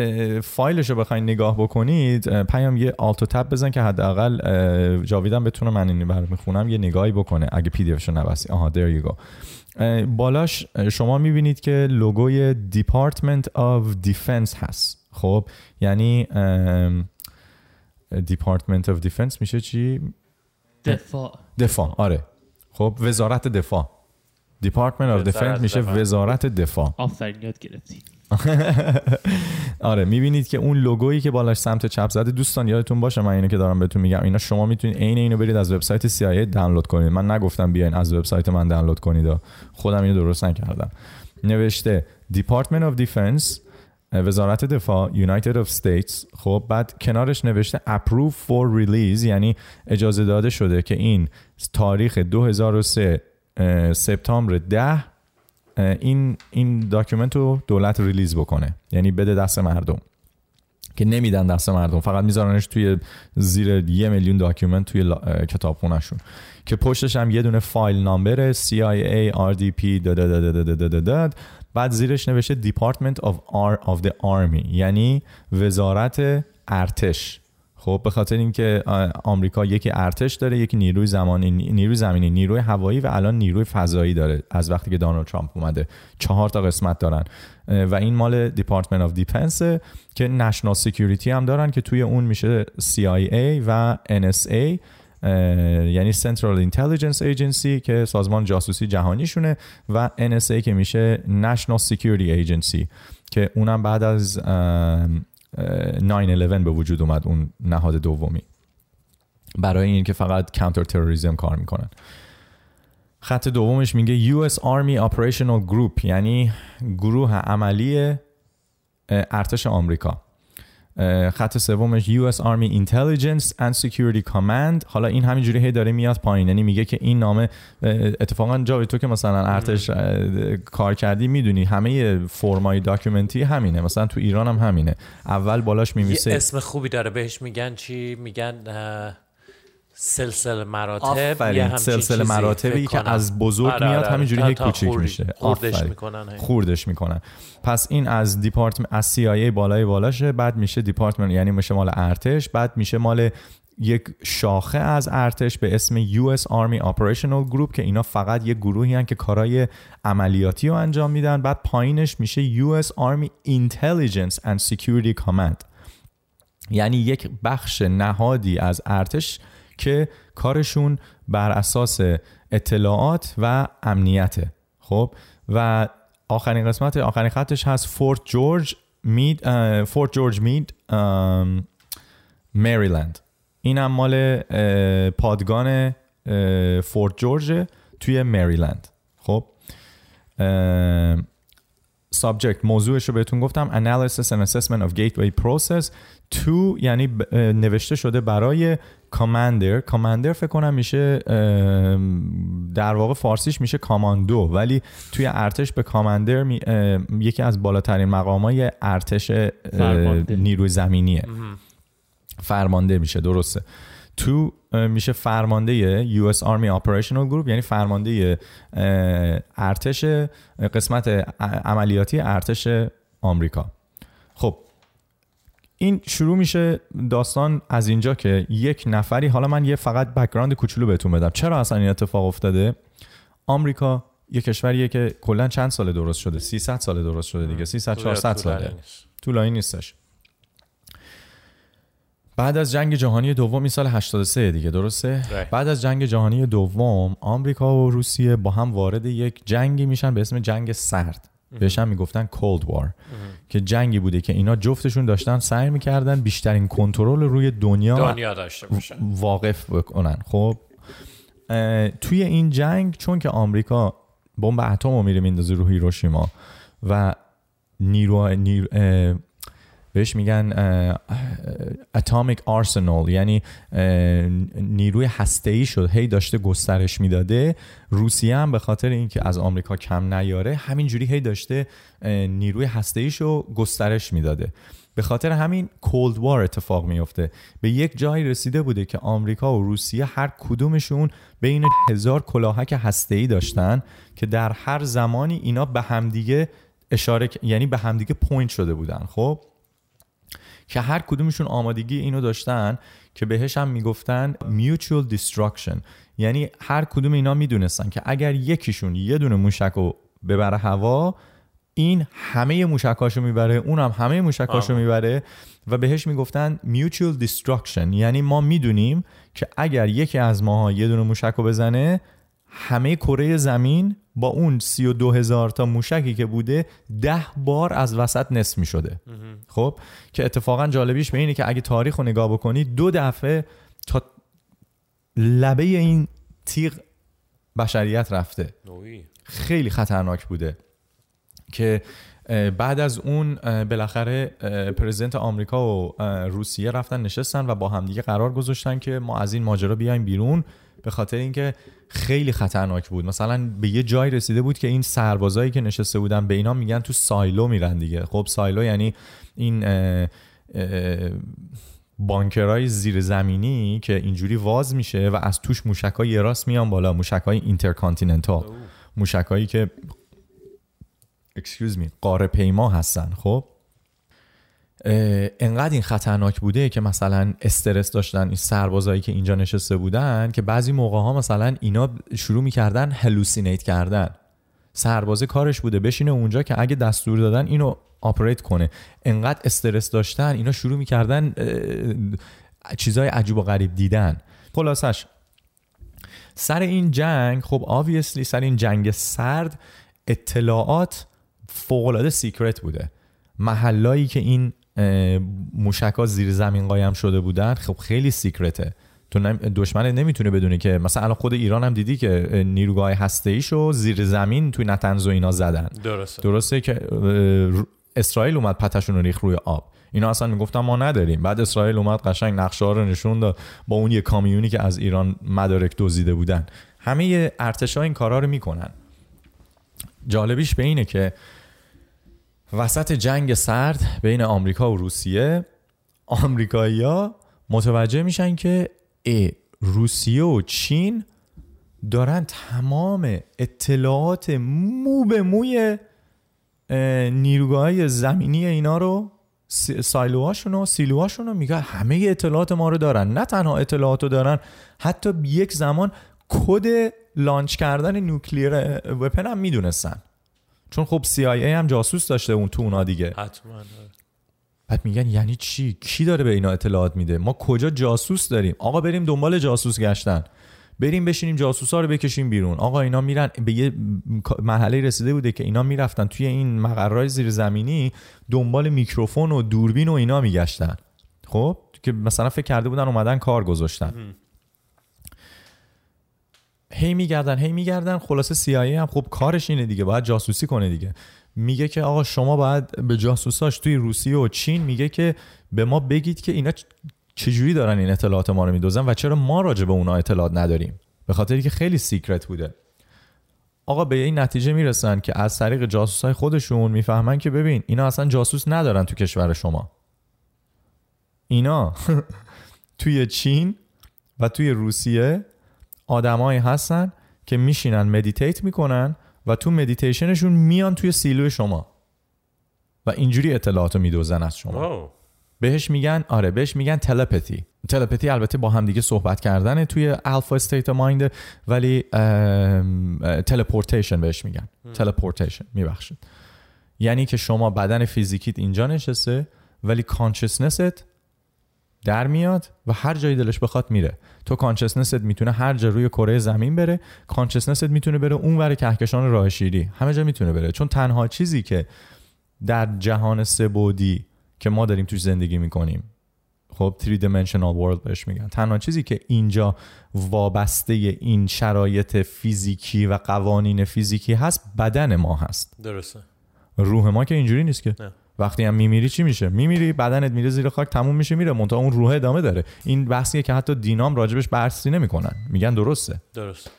فایلش رو بخواین نگاه بکنید پیام یه آلتو تب بزن که حداقل جاویدم بتونه من اینو برمیخونم یه نگاهی بکنه. اگه پی دی افشو نبستی. آها دیر یو گو بالاش شما میبینید که لوگوی Department of Defense هست خب یعنی Department of Defense میشه چی؟ دفاع دفاع آره خب وزارت دفاع دیپارتمنت آف Defense میشه وزارت دفاع آفرین یاد گرفتی آره میبینید که اون لوگویی که بالاش سمت چپ زده دوستان یادتون باشه من اینو که دارم بهتون میگم اینا شما میتونید عین اینو برید از وبسایت CIA دانلود کنید من نگفتم بیاین از وبسایت من دانلود کنید خودم اینو درست نکردم نوشته Department of Defense وزارت دفاع United of States خب بعد کنارش نوشته approve for release یعنی اجازه داده شده که این تاریخ 2003 سپتامبر ده این این داکیومنت رو دولت ریلیز بکنه یعنی بده دست مردم که نمیدن دست مردم فقط میذارنش توی زیر یه میلیون داکیومنت توی کتابخونهشون که پشتش هم یه دونه فایل نامبر CIA RDP داد بعد زیرش نوشته Department of, Ar of the Army. یعنی وزارت ارتش خب به خاطر اینکه آمریکا یکی ارتش داره یکی نیروی زمانی نیروی زمینی نیروی هوایی و الان نیروی فضایی داره از وقتی که دونالد ترامپ اومده. چهار تا قسمت دارن. و این مال دیپارتمنت آف دیفنس که نشنال سکیوریتی هم دارن که توی اون میشه CIA و NSA یعنی سنترال اینتلیجنس ایجنسی که سازمان جاسوسی جهانیشونه و NSA که میشه نشنال سکیوریتی ایجنسی که اونم بعد از 9-11 به وجود اومد اون نهاد دومی برای این که فقط کانتر تروریسم کار میکنن خط دومش میگه US Army Operational Group یعنی گروه عملی ارتش آمریکا خط سومش US Army Intelligence and Security Command. حالا این همینجوری هی داره میاد پایین یعنی میگه که این نامه اتفاقا جاوی تو که مثلا ارتش کار کردی میدونی همه فرمای داکیومنتی همینه مثلا تو ایران هم همینه اول بالاش میمیسه اسم خوبی داره بهش میگن چی میگن سلسله مراتب آفرین سلسله مراتبی که از بزرگ آره میاد همینجوری هی کوچیک میشه خوردش میکنن خوردش میکنن پس این از دیپارتمنت از CIA بالای بالاشه بعد میشه دیپارتمنت یعنی میشه مال ارتش بعد میشه مال یک شاخه از ارتش به اسم US Army Operational Group که اینا فقط یه گروهی هن که کارهای عملیاتی رو انجام میدن بعد پایینش میشه US Army Intelligence and Security Command. یعنی یک بخش نهادی از ارتش که کارشون بر اساس اطلاعات و امنیته خب و آخرین قسمت آخرین خطش هست فورت جورج مید فورت جورج مید مریلند. این هم مال پادگان فورت جورج توی مریلند. خب سابجکت موضوعش رو بهتون گفتم analysis and assessment of gateway process. تو یعنی نوشته شده برای کامندر. کامندر فکر کنم میشه در واقع فارسیش میشه کاماندو. ولی توی ارتش به کامندر یکی از بالاترین مقامای ارتش نیروی زمینیه. فرمانده میشه درسته. تو میشه فرمانده US Army Operational Group یعنی فرمانده ارتش قسمت عملیاتی ارتش آمریکا. خب این شروع میشه داستان از اینجا که یک نفری حالا من یه فقط بک‌گراند کوچولو بهتون بدم. چرا اصلا این اتفاق افتاده؟ آمریکا یه کشوریه که کلا چند سال درست شده؟ 300 سال درست شده دیگه. 300 400 ساله. طولانی نیستش. بعد از جنگ جهانی دوم این سال 83 دیگه درسته؟ right. بعد از جنگ جهانی دوم آمریکا و روسیه با هم وارد یک جنگی میشن به اسم جنگ سرد. بهش هم میگفتن کولد وار که جنگی بوده که اینا جفتشون داشتن سعی میکردن بیشترین کنترل روی دنیا دنیا داشته باشن واقف بکنن خب توی این جنگ چون که آمریکا بمب اتم رو میره میندازه رو هیروشیما و نیرو, نیرو بهش میگن اتمیک آرسنال یعنی نیروی هسته‌ای شد هی داشته گسترش میداده. روسیه هم به خاطر اینکه از آمریکا کم نیاره همینجوری هی داشته نیروی هسته‌ایش رو گسترش میداده. به خاطر همین کولد وار اتفاق میفته به یک جایی رسیده بوده که آمریکا و روسیه هر کدومشون بین هزار کلاهک هسته‌ای داشتن که در هر زمانی اینا به همدیگه اشاره یعنی به همدیگه پوینت شده بودن خب؟ که هر کدومشون آمادگی اینو داشتن که بهش هم میگفتن mutual destruction. یعنی هر کدوم اینا میدونستن که اگر یکیشون یه دونه موشک رو ببره هوا این همه موشکاشو میبره اونم همه موشکاشو میبره و بهش میگفتن mutual destruction. یعنی ما میدونیم که اگر یکی از ماها یه دونه موشک رو بزنه همه کره زمین با اون 32 هزار تا موشکی که بوده ده بار از وسط نصف می شده خب که اتفاقا جالبیش به اینه که اگه تاریخ رو نگاه بکنی دو دفعه تا لبه این تیغ بشریت رفته. خیلی خطرناک بوده. که بعد از اون بالاخره پرزیدنت آمریکا و روسیه رفتن نشستن و با همدیگه قرار گذاشتن که ما از این ماجرا بیایم بیرون. به خاطر اینکه خیلی خطرناک بود. مثلا به یه جای رسیده بود که این سربازایی که نشسته بودن به اینا میگن تو سایلو میرن دیگه. خب سایلو یعنی این اه اه بانکرای زیرزمینی که اینجوری واز میشه و از توش موشکای یه راست میان بالا. موشکای اینترکانتیننتال موشکایی که اکسکیوز می قاره پیما هستن. خب انقدر این خطرناک بوده که مثلا استرس داشتن این سربازایی که اینجا نشسته بودن که بعضی موقع ها مثلا اینا شروع میکردن هلوسینیت کردن. سربازه کارش بوده بشینه اونجا که اگه دستور دادن اینو آپریت کنه. انقدر استرس داشتن اینا شروع میکردن چیزای عجیب و غریب دیدن. خلاصش سر این جنگ خب obviously سر این جنگ سرد اطلاعات فوقلاده سیکرت بوده. محلایی که این موشکا زیر زمین قایم شده بودن. خب خیلی سیکرته. تو دشمن نمیتونه بدونه که مثلا الان خود ایران هم دیدی که نیروگاه هسته‌ایشو زیر زمین توی نتنز و اینا زدن. درسته. درسته که اسرائیل اومد پتشون رو ریخ روی آب. اینا اصلا میگفتن ما نداریم. بعد اسرائیل اومد قشنگ نقشه رو نشون داد با اون یه کامیونی که از ایران مدارک دزدیده بودن. همه ارتشا این کارا رو میکنن. جالبیش به اینه که وسط جنگ سرد بین آمریکا و روسیه آمریکایی‌ها متوجه میشن که ای روسیه و چین دارن تمام اطلاعات مو به موی نیروگاه زمینی اینا رو سایلوهاشون و سیلوهاشون رو میگه همه اطلاعات ما رو دارن نه تنها اطلاعات رو دارن حتی یک زمان کد لانچ کردن نوکلیر وپن هم میدونستن چون خب CIA هم جاسوس داشته اون تو اونا دیگه حتما بعد میگن یعنی چی کی داره به اینا اطلاعات میده ما کجا جاسوس داریم آقا بریم دنبال جاسوس گشتن بریم بشینیم جاسوسا رو بکشیم بیرون آقا اینا میرن به یه مرحله رسیده بوده که اینا میرفتن توی این مقرهای زیرزمینی دنبال میکروفون و دوربین و اینا میگشتن خب که مثلا فکر کرده بودن اومدن کار گذاشتن هی میگردن هی میگردن خلاصه CIA هم خب کارش اینه دیگه باید جاسوسی کنه دیگه میگه که آقا شما باید به جاسوساش توی روسیه و چین میگه که به ما بگید که اینا چجوری دارن این اطلاعات ما رو میدوزن و چرا ما راجع به اونا اطلاعات نداریم به خاطری که خیلی سیکرت بوده آقا به این نتیجه میرسن که از طریق جاسوسای خودشون میفهمن که ببین اینا اصلا جاسوس ندارن تو کشور شما اینا توی چین و توی روسیه آدمایی هستن که میشینن مدیتیت میکنن و تو مدیتیشنشون میان توی سیلو شما و اینجوری اطلاعاتو میدوزن از شما بهش میگن آره بهش میگن تلپاتی تلپاتی البته با هم دیگه صحبت کردن توی الفا استیت مایند ولی تلپورتیشن بهش میگن تلپورتیشن میبخشید یعنی که شما بدن فیزیکیت اینجا نشسته ولی کانشسنست در میاد و هر جایی دلش بخواد میره. تو کانشسنست میتونه هر جا روی کره زمین بره کانشسنست میتونه بره اونور کهکشان راه شیری. همه جا میتونه بره. چون تنها چیزی که در جهان سه‌بعدی که ما داریم توش زندگی میکنیم. خب 3 dimensional world بهش میگن. تنها چیزی که اینجا وابسته این شرایط فیزیکی و قوانین فیزیکی هست بدن ما هست. درسته. روح ما که اینجوری نیست که. نه. وقتی هم میمیری چی میشه؟ میمیری بدنت میره زیر خاک تموم میشه میره منتها اون روح ادامه داره. این بحثیه که حتی دینام راجبش بررسی نمیکنن. میگن درسته. درست.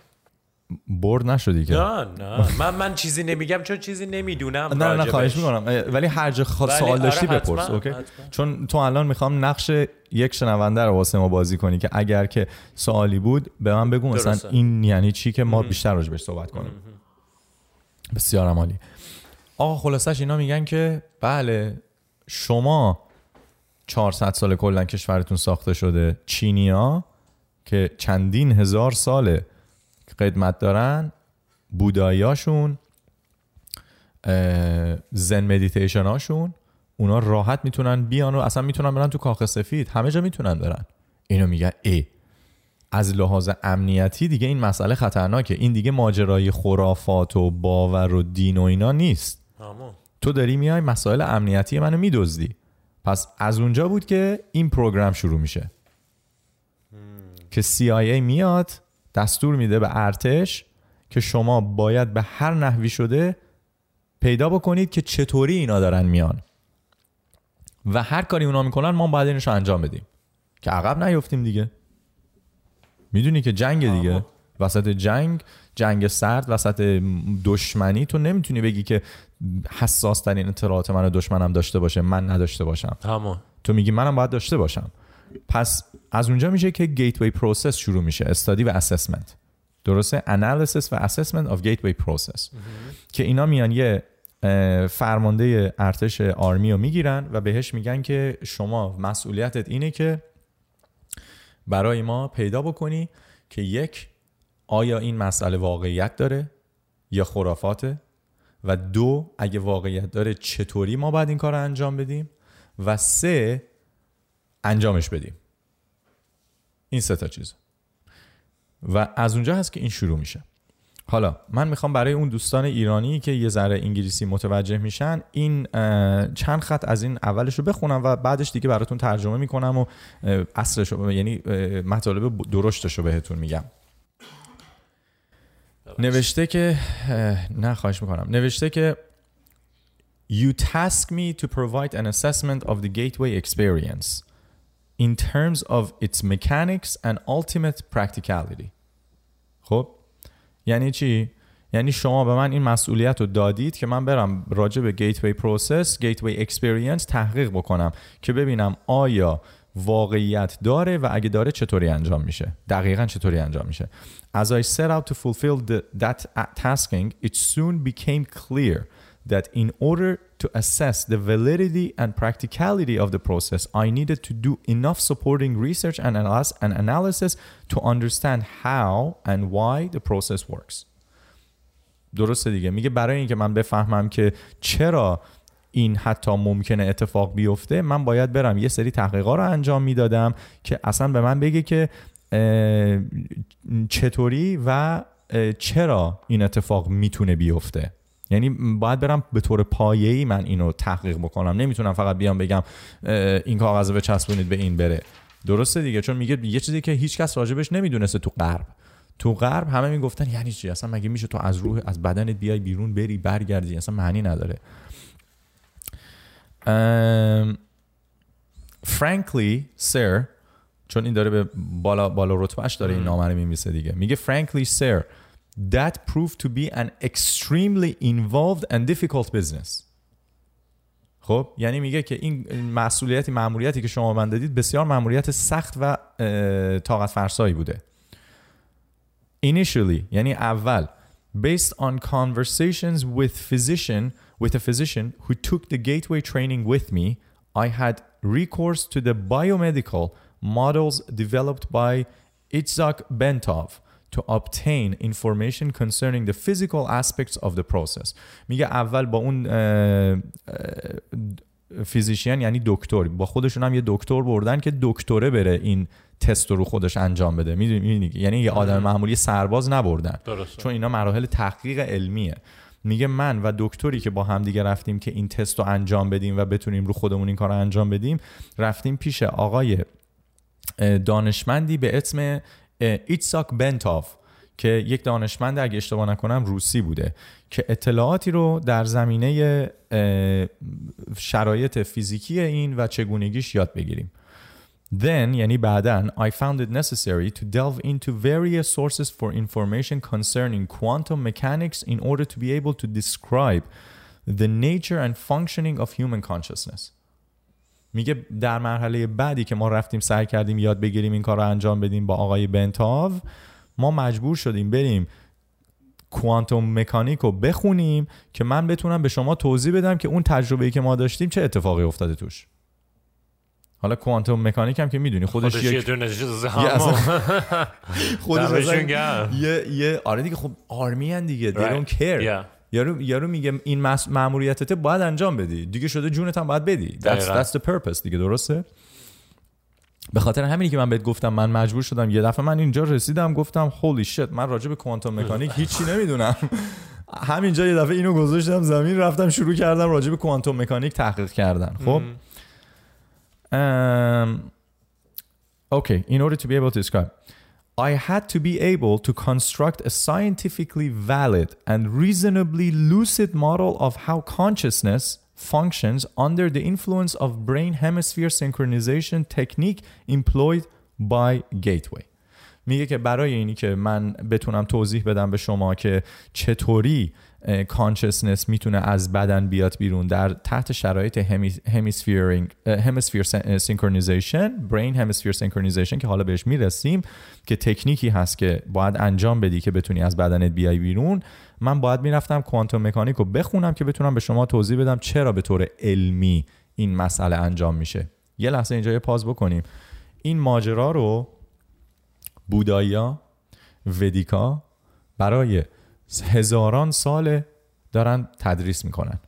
برد نشدی که. نه نه. من من چیزی نمیگم چون چیزی نمیدونم نه نه خواهش میکنم. ولی هر جا خوا... سوال داشتی بپرس اوکی؟ حتما. چون تو الان میخوام نقش یک شنونده رو واسه ما بازی کنی که اگر که سوالی بود به من بگو. مثلا درسته. این یعنی چی که ما بیشتر راجبش صحبت کنیم. بسیار عالی. آقا خلاصش اینا میگن که بله شما 400 سال کلا کشورتون ساخته شده چینیا که چندین هزار ساله قدمت دارن بوداییاشون زن مدیتیشن هاشون اونا راحت میتونن بیان و اصلا میتونن برن تو کاخ سفید. همه جا میتونن برن. اینو میگن ای. از لحاظ امنیتی دیگه این مسئله خطرناکه. این دیگه ماجرای خرافات و باور و دین و اینا نیست. همون. تو داری میای مسائل امنیتی منو میدزدی. پس از اونجا بود که این پروگرام شروع میشه. که CIA میاد دستور میده به ارتش که شما باید به هر نحوی شده پیدا بکنید که چطوری اینا دارن میان. و هر کاری اونا میکنن ما باید اینشو انجام بدیم. که عقب نیفتیم دیگه. میدونی که جنگ دیگه. وسط جنگ جنگ سرد وسط دشمنی. تو نمیتونی بگی که حساس ترین اطلاعات منو دشمنم داشته باشه من نداشته باشم. تمام تو میگی منم باید داشته باشم. پس از اونجا میشه که گیتوی پروسس شروع میشه استادی و اسسمنت درسته؟ انالیسیس و اسسمنت اف گیتوی پروسس که اینا میان یه فرمانده ارتش آرمی رو میگیرن و بهش میگن که شما مسئولیتت اینه که برای ما پیدا بکنی که یک آیا این مسئله واقعیت داره یا خرافاته و دو اگه واقعیت داره چطوری ما باید این کار رو انجام بدیم و سه انجامش بدیم این سه تا چیز و از اونجا هست که این شروع میشه حالا من میخوام برای اون دوستان ایرانی که یه ذره انگلیسی متوجه میشن این چند خط از این اولش رو بخونم و بعدش دیگه براتون ترجمه میکنم و اصلش یعنی مطالب درشتش رو بهتون میگم نوشته که نه خواهش میکنم نوشته که You task me to provide an assessment of the gateway experience in terms of its mechanics and ultimate practicality. خب یعنی چی؟ یعنی شما به من این مسئولیت رو دادید که من برم راجع به گیتوی پروسس، گیتوی اکسپریانس تحقیق بکنم که ببینم آیا واقعیت داره و اگه داره چطوری انجام میشه؟ دقیقا چطوری انجام میشه؟ As I set out to fulfill the, that tasking it soon became clear that in order to assess the validity and practicality of the process, I needed to do enough supporting research and, analysis and analysis to understand how and why the process works. درسته دیگه. میگه برای اینکه من بفهمم که چرا این حتی ممکنه اتفاق بیفته. من باید برم. یه سری تحقیقا رو انجام میدادم که اصلا به من بگه که چطوری و چرا این اتفاق میتونه بیفته. یعنی باید برم به طور پایه‌ای من اینو تحقیق بکنم. نمیتونم فقط بیام بگم این کاغذ رو بچسبونید به این بره. درسته دیگه چون میگه یه چیزی که هیچ کس راجبش نمیدونسته تو غرب. تو غرب همه میگفتن یعنی چی؟ اصلا مگه میشه تو از روح از بدنت بیای بیرون بری برگردی؟ اصلا معنی نداره. Um, frankly, sir چون این داره به بالا بالا رتبهش داره این نامه رو میمیسه دیگه میگه frankly sir that proved to be an extremely involved and difficult business. خب یعنی میگه که این مسئولیتی ماموریتی که شما من دادید بسیار ماموریت سخت و طاقت فرسایی بوده initially یعنی اول based on conversations with physician with a physician who took the gateway training with me, I had recourse to the biomedical models developed by Itzhak Bentov to obtain information concerning the physical aspects of the process. میگه اول با اون فیزیشین یعنی دکتر با خودشون هم یه دکتر بردن که دکتره بره این تست رو خودش انجام بده میدونی یعنی یه آدم معمولی سرباز نبردن درسته. چون اینا مراحل تحقیق علمیه میگه من و دکتری که با هم دیگه رفتیم که این تست رو انجام بدیم و بتونیم رو خودمون این کار رو انجام بدیم رفتیم پیش آقای دانشمندی به اسم ایتساک بنتاف که یک دانشمند اگه اشتباه نکنم روسی بوده که اطلاعاتی رو در زمینه شرایط فیزیکی این و چگونگیش یاد بگیریم. Then, yani ba'dan, I found it necessary to delve into various sources for information concerning quantum mechanics in order to be able to describe the nature and functioning of human consciousness. میگه در مرحله بعدی که ما رفتیم سعی کردیم یاد بگیریم این کار رو انجام بدیم با آقای بنتاو ما مجبور شدیم بریم کوانتوم مکانیک رو بخونیم که من بتونم به شما توضیح بدم که اون تجربه‌ای که ما داشتیم چه اتفاقی افتاده توش حالا کوانتوم مکانیک هم که میدونی خودش, خودش یه دونه خودش یه یه آره دیگه خب آرمی هن دیگه they right. don't care. Yeah. یارو یارو میگه این ماموریتت باید انجام بدی دیگه شده جونت هم باید بدی that's that's the purpose دیگه درسته به خاطر همینی که من بهت گفتم من مجبور شدم یه دفعه من اینجا رسیدم گفتم هولی شت من راجع به کوانتوم مکانیک هیچی نمیدونم همینجا یه دفعه اینو گذاشتم زمین رفتم شروع کردم راجع به کوانتوم مکانیک تحقیق کردن خب um, okay in order to be able to describe I had to be able to construct a scientifically valid and reasonably lucid model of how consciousness functions under the influence of brain hemisphere synchronization technique employed by Gateway. میگه که برای اینی که من بتونم توضیح بدم به شما که چطوری کانشسنس میتونه از بدن بیاد بیرون در تحت شرایط همیسفیرینگ همیسفیر سینکرونیزیشن برین همیسفیر سینکرونیزیشن که حالا بهش میرسیم که تکنیکی هست که باید انجام بدی که بتونی از بدنت بیای بیرون من باید میرفتم کوانتوم مکانیک رو بخونم که بتونم به شما توضیح بدم چرا به طور علمی این مسئله انجام میشه یه لحظه اینجا یه پاز بکنیم این ماجرا رو بودایا ودیکا برای هزاران سال دارن تدریس میکنن.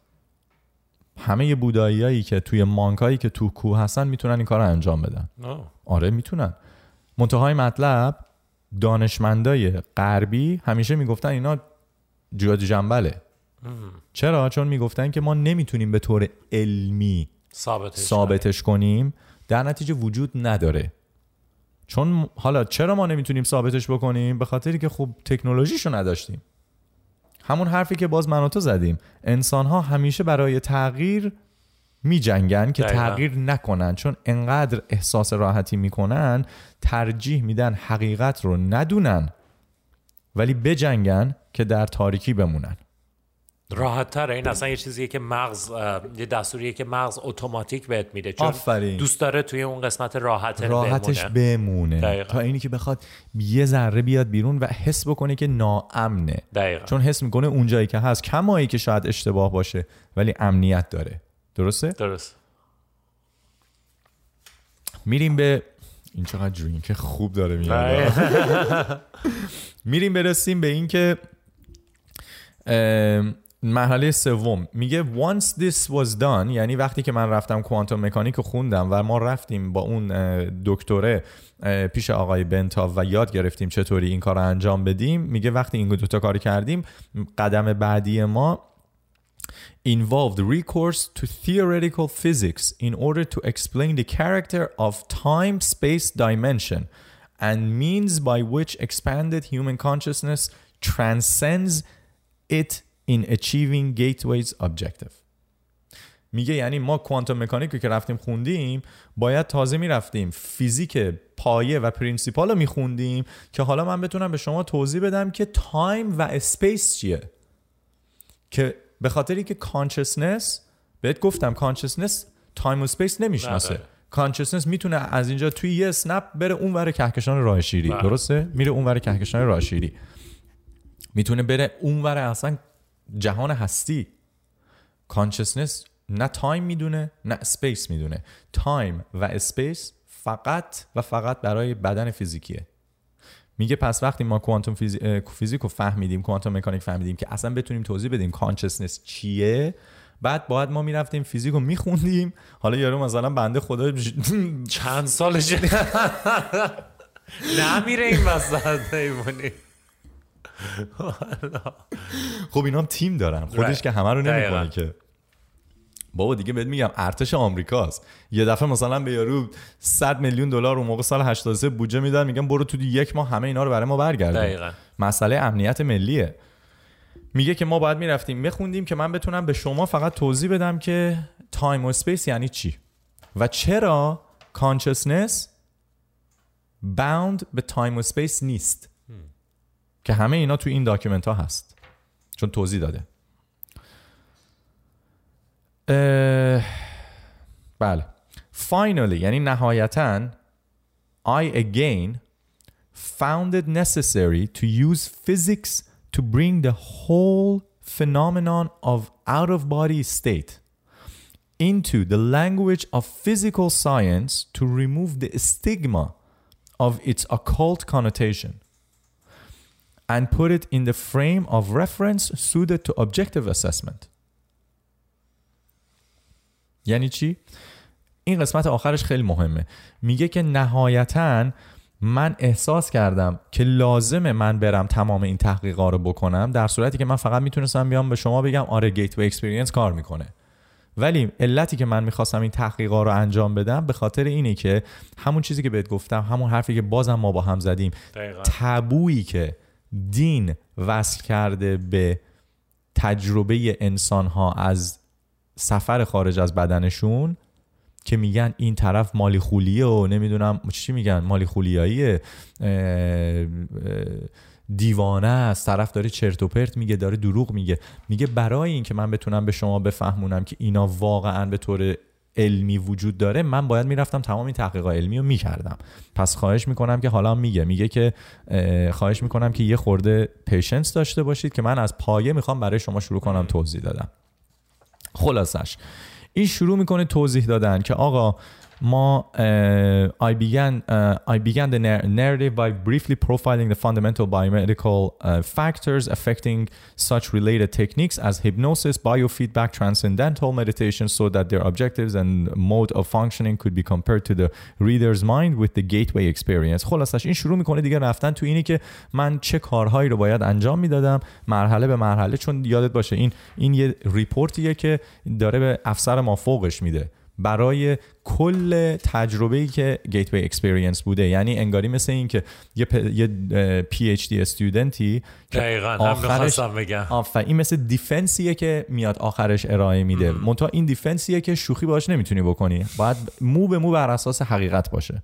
همه بوداییایی که توی مانکایی که تو کوه هستن میتونن این کار رو انجام بدن. آره میتونن. منتهای مطلب دانشمندای غربی همیشه میگفتن اینا جواد جنبله. چرا؟ چون میگفتن که ما نمیتونیم به طور علمی ثابتش, ثابتش کنیم. در نتیجه وجود نداره. چون حالا چرا ما نمیتونیم ثابتش بکنیم؟ به خاطری که خب تکنولوژیشو نداشتیم. همون حرفی که باز من و تو زدیم. انسان ها همیشه برای تغییر می جنگن که دقیقا. تغییر نکنن. چون انقدر احساس راحتی میکنن ترجیح میدن حقیقت رو ندونن ولی بجنگن که در تاریکی بمونن. راحت تر. این اصلا یه چیزیه که مغز یه دستوریه که مغز اتوماتیک بهت میده. چون آفرین. دوست داره توی اون قسمت راحت راحتش بمونه, بمونه. تا اینی که بخواد یه ذره بیاد بیرون و حس بکنه که ناامنه. دقیقا. چون حس میکنه اون جایی که هست کمایی که شاید اشتباه باشه ولی امنیت داره. درسته؟ درست. میریم به این چقدر درینک خوب داره میاد. میریم برسیم به این که ام... مرحله سوم میگه once this was done یعنی وقتی که من رفتم کوانتوم مکانیک خوندم و ما رفتیم با اون دکتره پیش آقای بنتا و یاد گرفتیم چطوری این کار رو انجام بدیم میگه وقتی این دو تا کاری کردیم قدم بعدی ما involved recourse to theoretical physics in order to explain the character of time space dimension and means by which expanded human consciousness transcends it in achieving gateway's objective. میگه یعنی ما کوانتوم مکانیک رو که رفتیم خوندیم باید تازه میرفتیم. فیزیک پایه و پرینسیپال رو میخوندیم که حالا من بتونم به شما توضیح بدم که تایم و اسپیس چیه. که به خاطری که کانشسنس بهت گفتم کانشسنس تایم و اسپیس نمیشناسه. کانشسنس میتونه از اینجا توی یه اسنپ بره اونور کهکشان راه شیری. درسته؟ میره اونور کهکشان راه شیری. میتونه بره اونور اصلا جهان هستی. کانشسنس نه تایم میدونه نه اسپیس میدونه. تایم و اسپیس فقط و فقط برای بدن فیزیکیه. میگه پس وقتی ما کوانتوم فیزیک رو فهمیدیم کوانتوم مکانیک فهمیدیم که اصلا بتونیم توضیح بدیم کانشسنس چیه بعد باید ما میرفتیم فیزیک رو میخوندیم. حالا یارو مثلا بنده خدا چند سالشه؟ نمیره این وسط خب اینا هم تیم دارن خودش که همه رو نمیکنه که بابا دیگه بهت میگم ارتش آمریکاست یه دفعه مثلا به یارو 100 میلیون دلار اون موقع سال 83 بودجه میدن میگن برو تو یک ماه همه اینا رو برای ما برگردون مسئله امنیت ملیه میگه که ما باید میرفتیم میخوندیم که من بتونم به شما فقط توضیح بدم که تایم و اسپیس یعنی چی و چرا کانشسنس باوند به تایم و اسپیس نیست که همه اینا تو این داکیومنت ها هست چون توضیح داده اه، بله finally یعنی نهایتا I again found it necessary to use physics to bring the whole phenomenon of out of body state into the language of physical science to remove the stigma of its occult connotation. and put it in the frame of reference suited to objective assessment یعنی چی؟ این قسمت آخرش خیلی مهمه میگه که نهایتاً من احساس کردم که لازمه من برم تمام این تحقیقا رو بکنم در صورتی که من فقط میتونستم بیام به شما بگم آره گیتوی اکسپریانس کار میکنه ولی علتی که من میخواستم این تحقیقا رو انجام بدم به خاطر اینه که همون چیزی که بهت گفتم همون حرفی که بازم ما با هم زدیم دقیقا. تبویی که دین وصل کرده به تجربه انسان ها از سفر خارج از بدنشون که میگن این طرف مالی خولیه و نمیدونم چی میگن مالی خولیاییه دیوانه است طرف داره چرت و پرت میگه داره دروغ میگه میگه برای این که من بتونم به شما بفهمونم که اینا واقعا به طور علمی وجود داره من باید میرفتم تمام این تحقیق علمی رو میکردم. پس خواهش میکنم که حالا میگه میگه که خواهش میکنم که یه خورده پیشنس داشته باشید که من از پایه میخوام برای شما شروع کنم توضیح دادم خلاصش این شروع میکنه توضیح دادن که آقا ما uh, I began uh, I began the nar- narrative by briefly profiling the fundamental biomedical uh, factors affecting such related techniques as hypnosis, biofeedback, transcendental meditation so that their objectives and mode of functioning could be compared to the reader's mind with the gateway experience. خلاصش این شروع میکنه دیگه رفتن تو اینی که من چه کارهایی رو باید انجام میدادم مرحله به مرحله چون یادت باشه این این یه ریپورتیه که داره به افسر ما فوقش میده برای کل تجربه‌ای که گیتوی اکسپریانس بوده. یعنی انگاری مثل این که یه پ... یه پی اچ دی استودنتی دقیقاً آخرش بگم. این مثل دیفنسیه که میاد آخرش ارائه میده. منتها این دیفنسیه که شوخی باش نمیتونی بکنی. باید مو به مو بر اساس حقیقت باشه.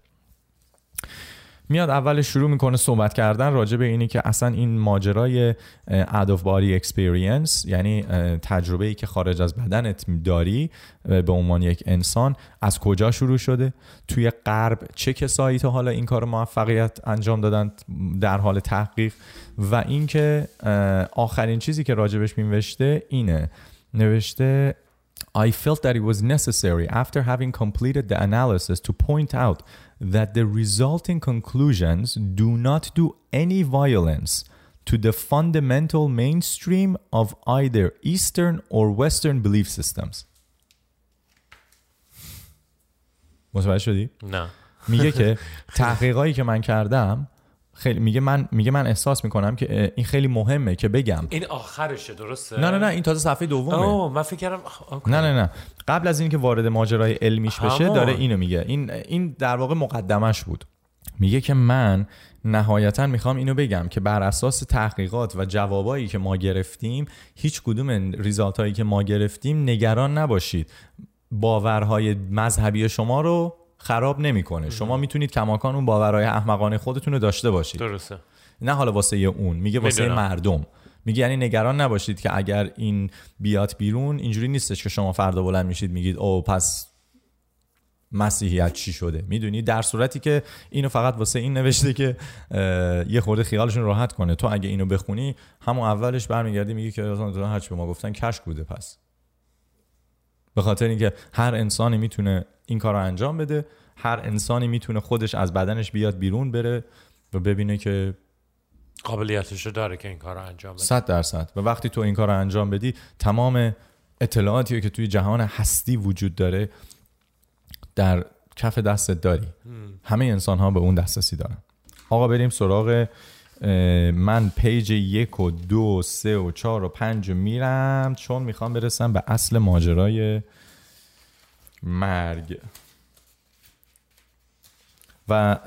میاد اول شروع میکنه صحبت کردن راجع به اینی که اصلا این ماجرای ادوف باری اکسپریانس یعنی تجربه ای که خارج از بدنت داری به عنوان یک انسان از کجا شروع شده؟ توی غرب چه کسایی تا حالا این کار موفقیت انجام دادن در حال تحقیق؟ و اینکه آخرین چیزی که راجبش مینوشته اینه. نوشته I felt that it was necessary after having completed the analysis to point out that the resulting conclusions do not do any violence to the fundamental mainstream of either Eastern or Western belief systems. متوجه شدی؟ نه میگه که تحقیقایی که من کردم خیلی میگه من میگه من احساس میکنم که این خیلی مهمه که بگم. این آخرشه درسته؟ نه نه نه این تازه صفحه دومه. اوه من فکر کردم نه نه نه. قبل از اینکه وارد ماجرای علمیش بشه داره اینو میگه. این این در واقع مقدمش بود. میگه که من نهایتا میخوام اینو بگم که بر اساس تحقیقات و جوابایی که ما گرفتیم هیچ کدوم ریزالت هایی که ما گرفتیم نگران نباشید. باورهای مذهبی شما رو خراب نمیکنه شما میتونید کماکان اون باورهای احمقانه خودتون رو داشته باشید. درسته. نه حالا واسه اون. میگه واسه میدونم. مردم. میگه یعنی نگران نباشید که اگر این بیاد بیرون اینجوری نیستش که شما فردا بلند میشید میگید او پس مسیحیت چی شده؟ میدونی؟ در صورتی که اینو فقط واسه این نوشته که یه خورده خیالشون راحت کنه. تو اگه اینو بخونی همون اولش برمیگردی میگی که هرچی به ما گفتن کشک بوده پس. به خاطر اینکه هر انسانی میتونه این کار رو انجام بده هر انسانی میتونه خودش از بدنش بیاد بیرون بره و ببینه که قابلیتش داره که این کار رو انجام بده. 100 درصد. و وقتی تو این کار رو انجام بدی تمام اطلاعاتی که توی جهان هستی وجود داره در کف دستت داری. همه انسان ها به اون دسترسی دارن. آقا بریم سراغ من پیج یک و دو و سه و چهار و پنج و میرم چون میخوام برسم به اصل ماجرای مرگ و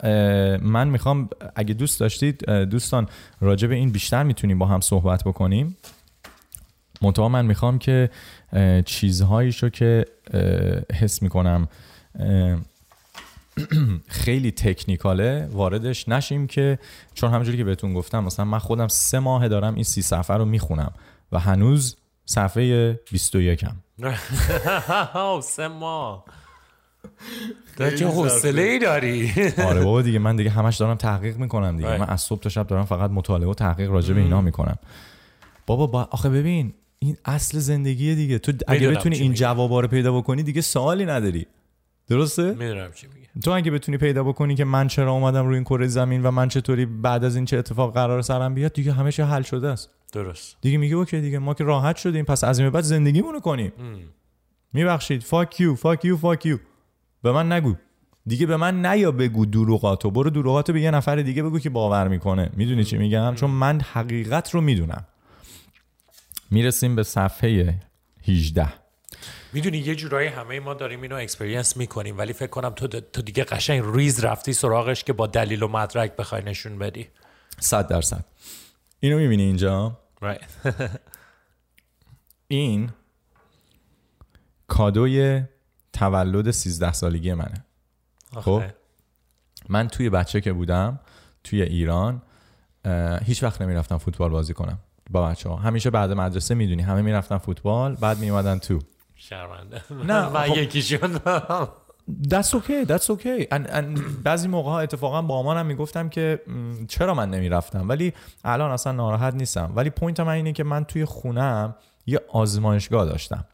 من میخوام اگه دوست داشتید دوستان راجع به این بیشتر میتونیم با هم صحبت بکنیم منطقه من میخوام که چیزهایی شو که حس میکنم خیلی تکنیکاله واردش نشیم که چون همونجوری که بهتون گفتم مثلا من خودم سه ماه دارم این سی صفحه رو میخونم و هنوز صفحه 21 هم سه ماه. تو چه حوصله ای داری؟ آره بابا دیگه من دیگه همش دارم تحقیق میکنم دیگه. من از صبح تا شب دارم فقط مطالعه و تحقیق راجع به اینا میکنم. بابا با آخه ببین این اصل زندگی دیگه. تو اگه بتونی این جوابا رو پیدا بکنی دیگه سوالی نداری. درسته؟ میدونم چی تو اگه بتونی پیدا بکنی که من چرا اومدم روی این کره زمین و من چطوری بعد از این چه اتفاق قرار سرم بیاد دیگه همه چی حل شده است. درست. دیگه میگه اوکی دیگه ما که راحت شدیم پس از این بعد زندگیمونو کنیم. میبخشید. فاک یو فاک یو فاک یو به من نگو. دیگه به من نیا بگو دروغاتو. برو دروغاتو به یه نفر دیگه بگو که باور میکنه. میدونی چی میگم؟ چون من حقیقت رو میدونم. میرسیم به صفحه 18 میدونی یه جورایی همه ما داریم اینو اکسپریانس میکنیم ولی فکر کنم تو, تو دیگه قشنگ ریز رفتی سراغش که با دلیل و مدرک بخوای نشون بدی. 100 درصد. اینو میبینی اینجا؟ Right. این کادوی تولد 13 سالگی منه. خب؟ من توی بچه که بودم توی ایران هیچ وقت نمیرفتم فوتبال بازی کنم با بچه ها همیشه بعد مدرسه میدونی همه میرفتن فوتبال بعد میومدن تو. شرمنده نه من یکیشون That's okay, that's okay. And, and بعضی موقع ها اتفاقا با آمانم میگفتم که چرا من نمیرفتم ولی الان اصلا ناراحت نیستم ولی پوینت من اینه که من توی خونم یه آزمایشگاه داشتم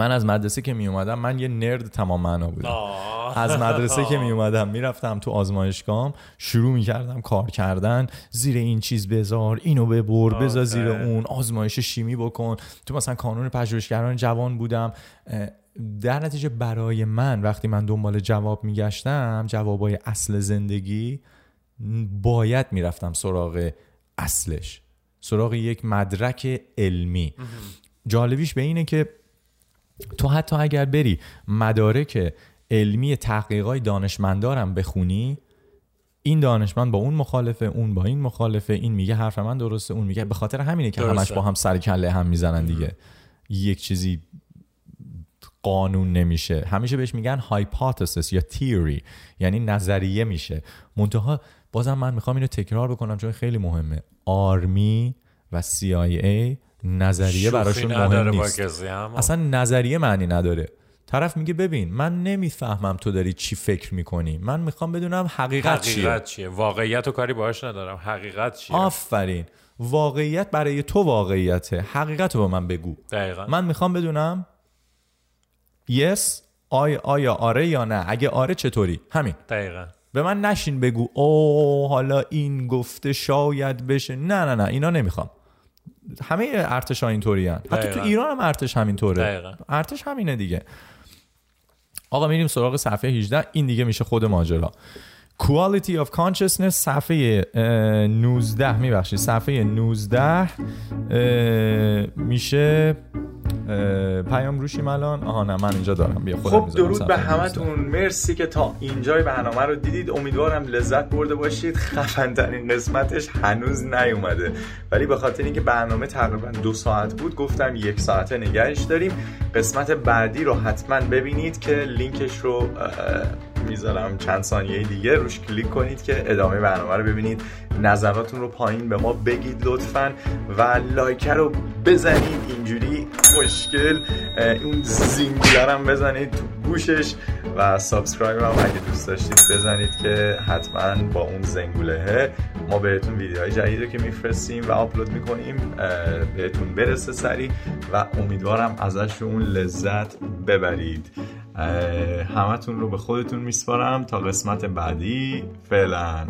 من از مدرسه که می اومدم من یه نرد تمام معنا بودم. آه. از مدرسه که می اومدم میرفتم تو آزمایشگاهم شروع می کردم کار کردن زیر این چیز بذار اینو ببر بذار زیر اون آزمایش شیمی بکن. تو مثلا کانون پژوهشگران جوان بودم در نتیجه برای من وقتی من دنبال جواب میگشتم جوابای اصل زندگی باید میرفتم سراغ اصلش سراغ یک مدرک علمی. جالبیش به اینه که تو حتی اگر بری مدارک علمی تحقیقای دانشمندارم بخونی این دانشمند با اون مخالفه اون با این مخالفه این میگه حرف من درسته اون میگه به خاطر همینه که همش با هم سر کله هم میزنن دیگه. یک چیزی قانون نمیشه. همیشه بهش میگن هایپوتزیس یا تیوری یعنی نظریه میشه. منتها بازم من میخوام اینو تکرار بکنم چون خیلی مهمه. آرمی و CIA نظریه براشون مهم نیست. اصلا نظریه معنی نداره. طرف میگه ببین من نمیفهمم تو داری چی فکر میکنی. من میخوام بدونم حقیقت, حقیقت چیه. چیه واقعیت و کاری باهاش ندارم. حقیقت چیه؟ آفرین. واقعیت برای تو واقعیته. حقیقت رو به من بگو. دقیقا. من میخوام بدونم yes, آیا آیا آره یا نه. اگه آره چطوری؟ همین. دقیقا. به من نشین بگو او حالا این گفته شاید بشه. نه نه نه اینا نمیخوام. همه ارتش ها اینطوری حتی تو ایران هم ارتش همینطوره دقیقا. ارتش همینه دیگه. آقا میریم سراغ صفحه 18 این دیگه میشه خود ماجرا. Quality of Consciousness صفحه 19 میبخشید صفحه 19 میشه پیام روشیم الان آها نه من اینجا دارم بیا خودم خب درود به همتون مرسی که تا اینجای برنامه رو دیدید امیدوارم لذت برده باشید خفن ترین قسمتش هنوز نیومده ولی به خاطر اینکه برنامه تقریبا دو ساعت بود گفتم یک ساعته نگهش داریم قسمت بعدی رو حتما ببینید که لینکش رو میذارم چند ثانیه دیگه روش کلیک کنید که ادامه برنامه رو ببینید. نظراتون رو پایین به ما بگید لطفا و لایک رو بزنید. اینجوری خوشگل اون زنگوله هم بزنید تو گوشش و سابسکرایب هم اگه دوست داشتید بزنید که حتما با اون زنگوله ما بهتون ویدیوهای جدید رو که میفرستیم و آپلود میکنیم بهتون برسه سری و امیدوارم ازش اون لذت ببرید. همتون رو به خودتون میسپارم تا قسمت بعدی فعلا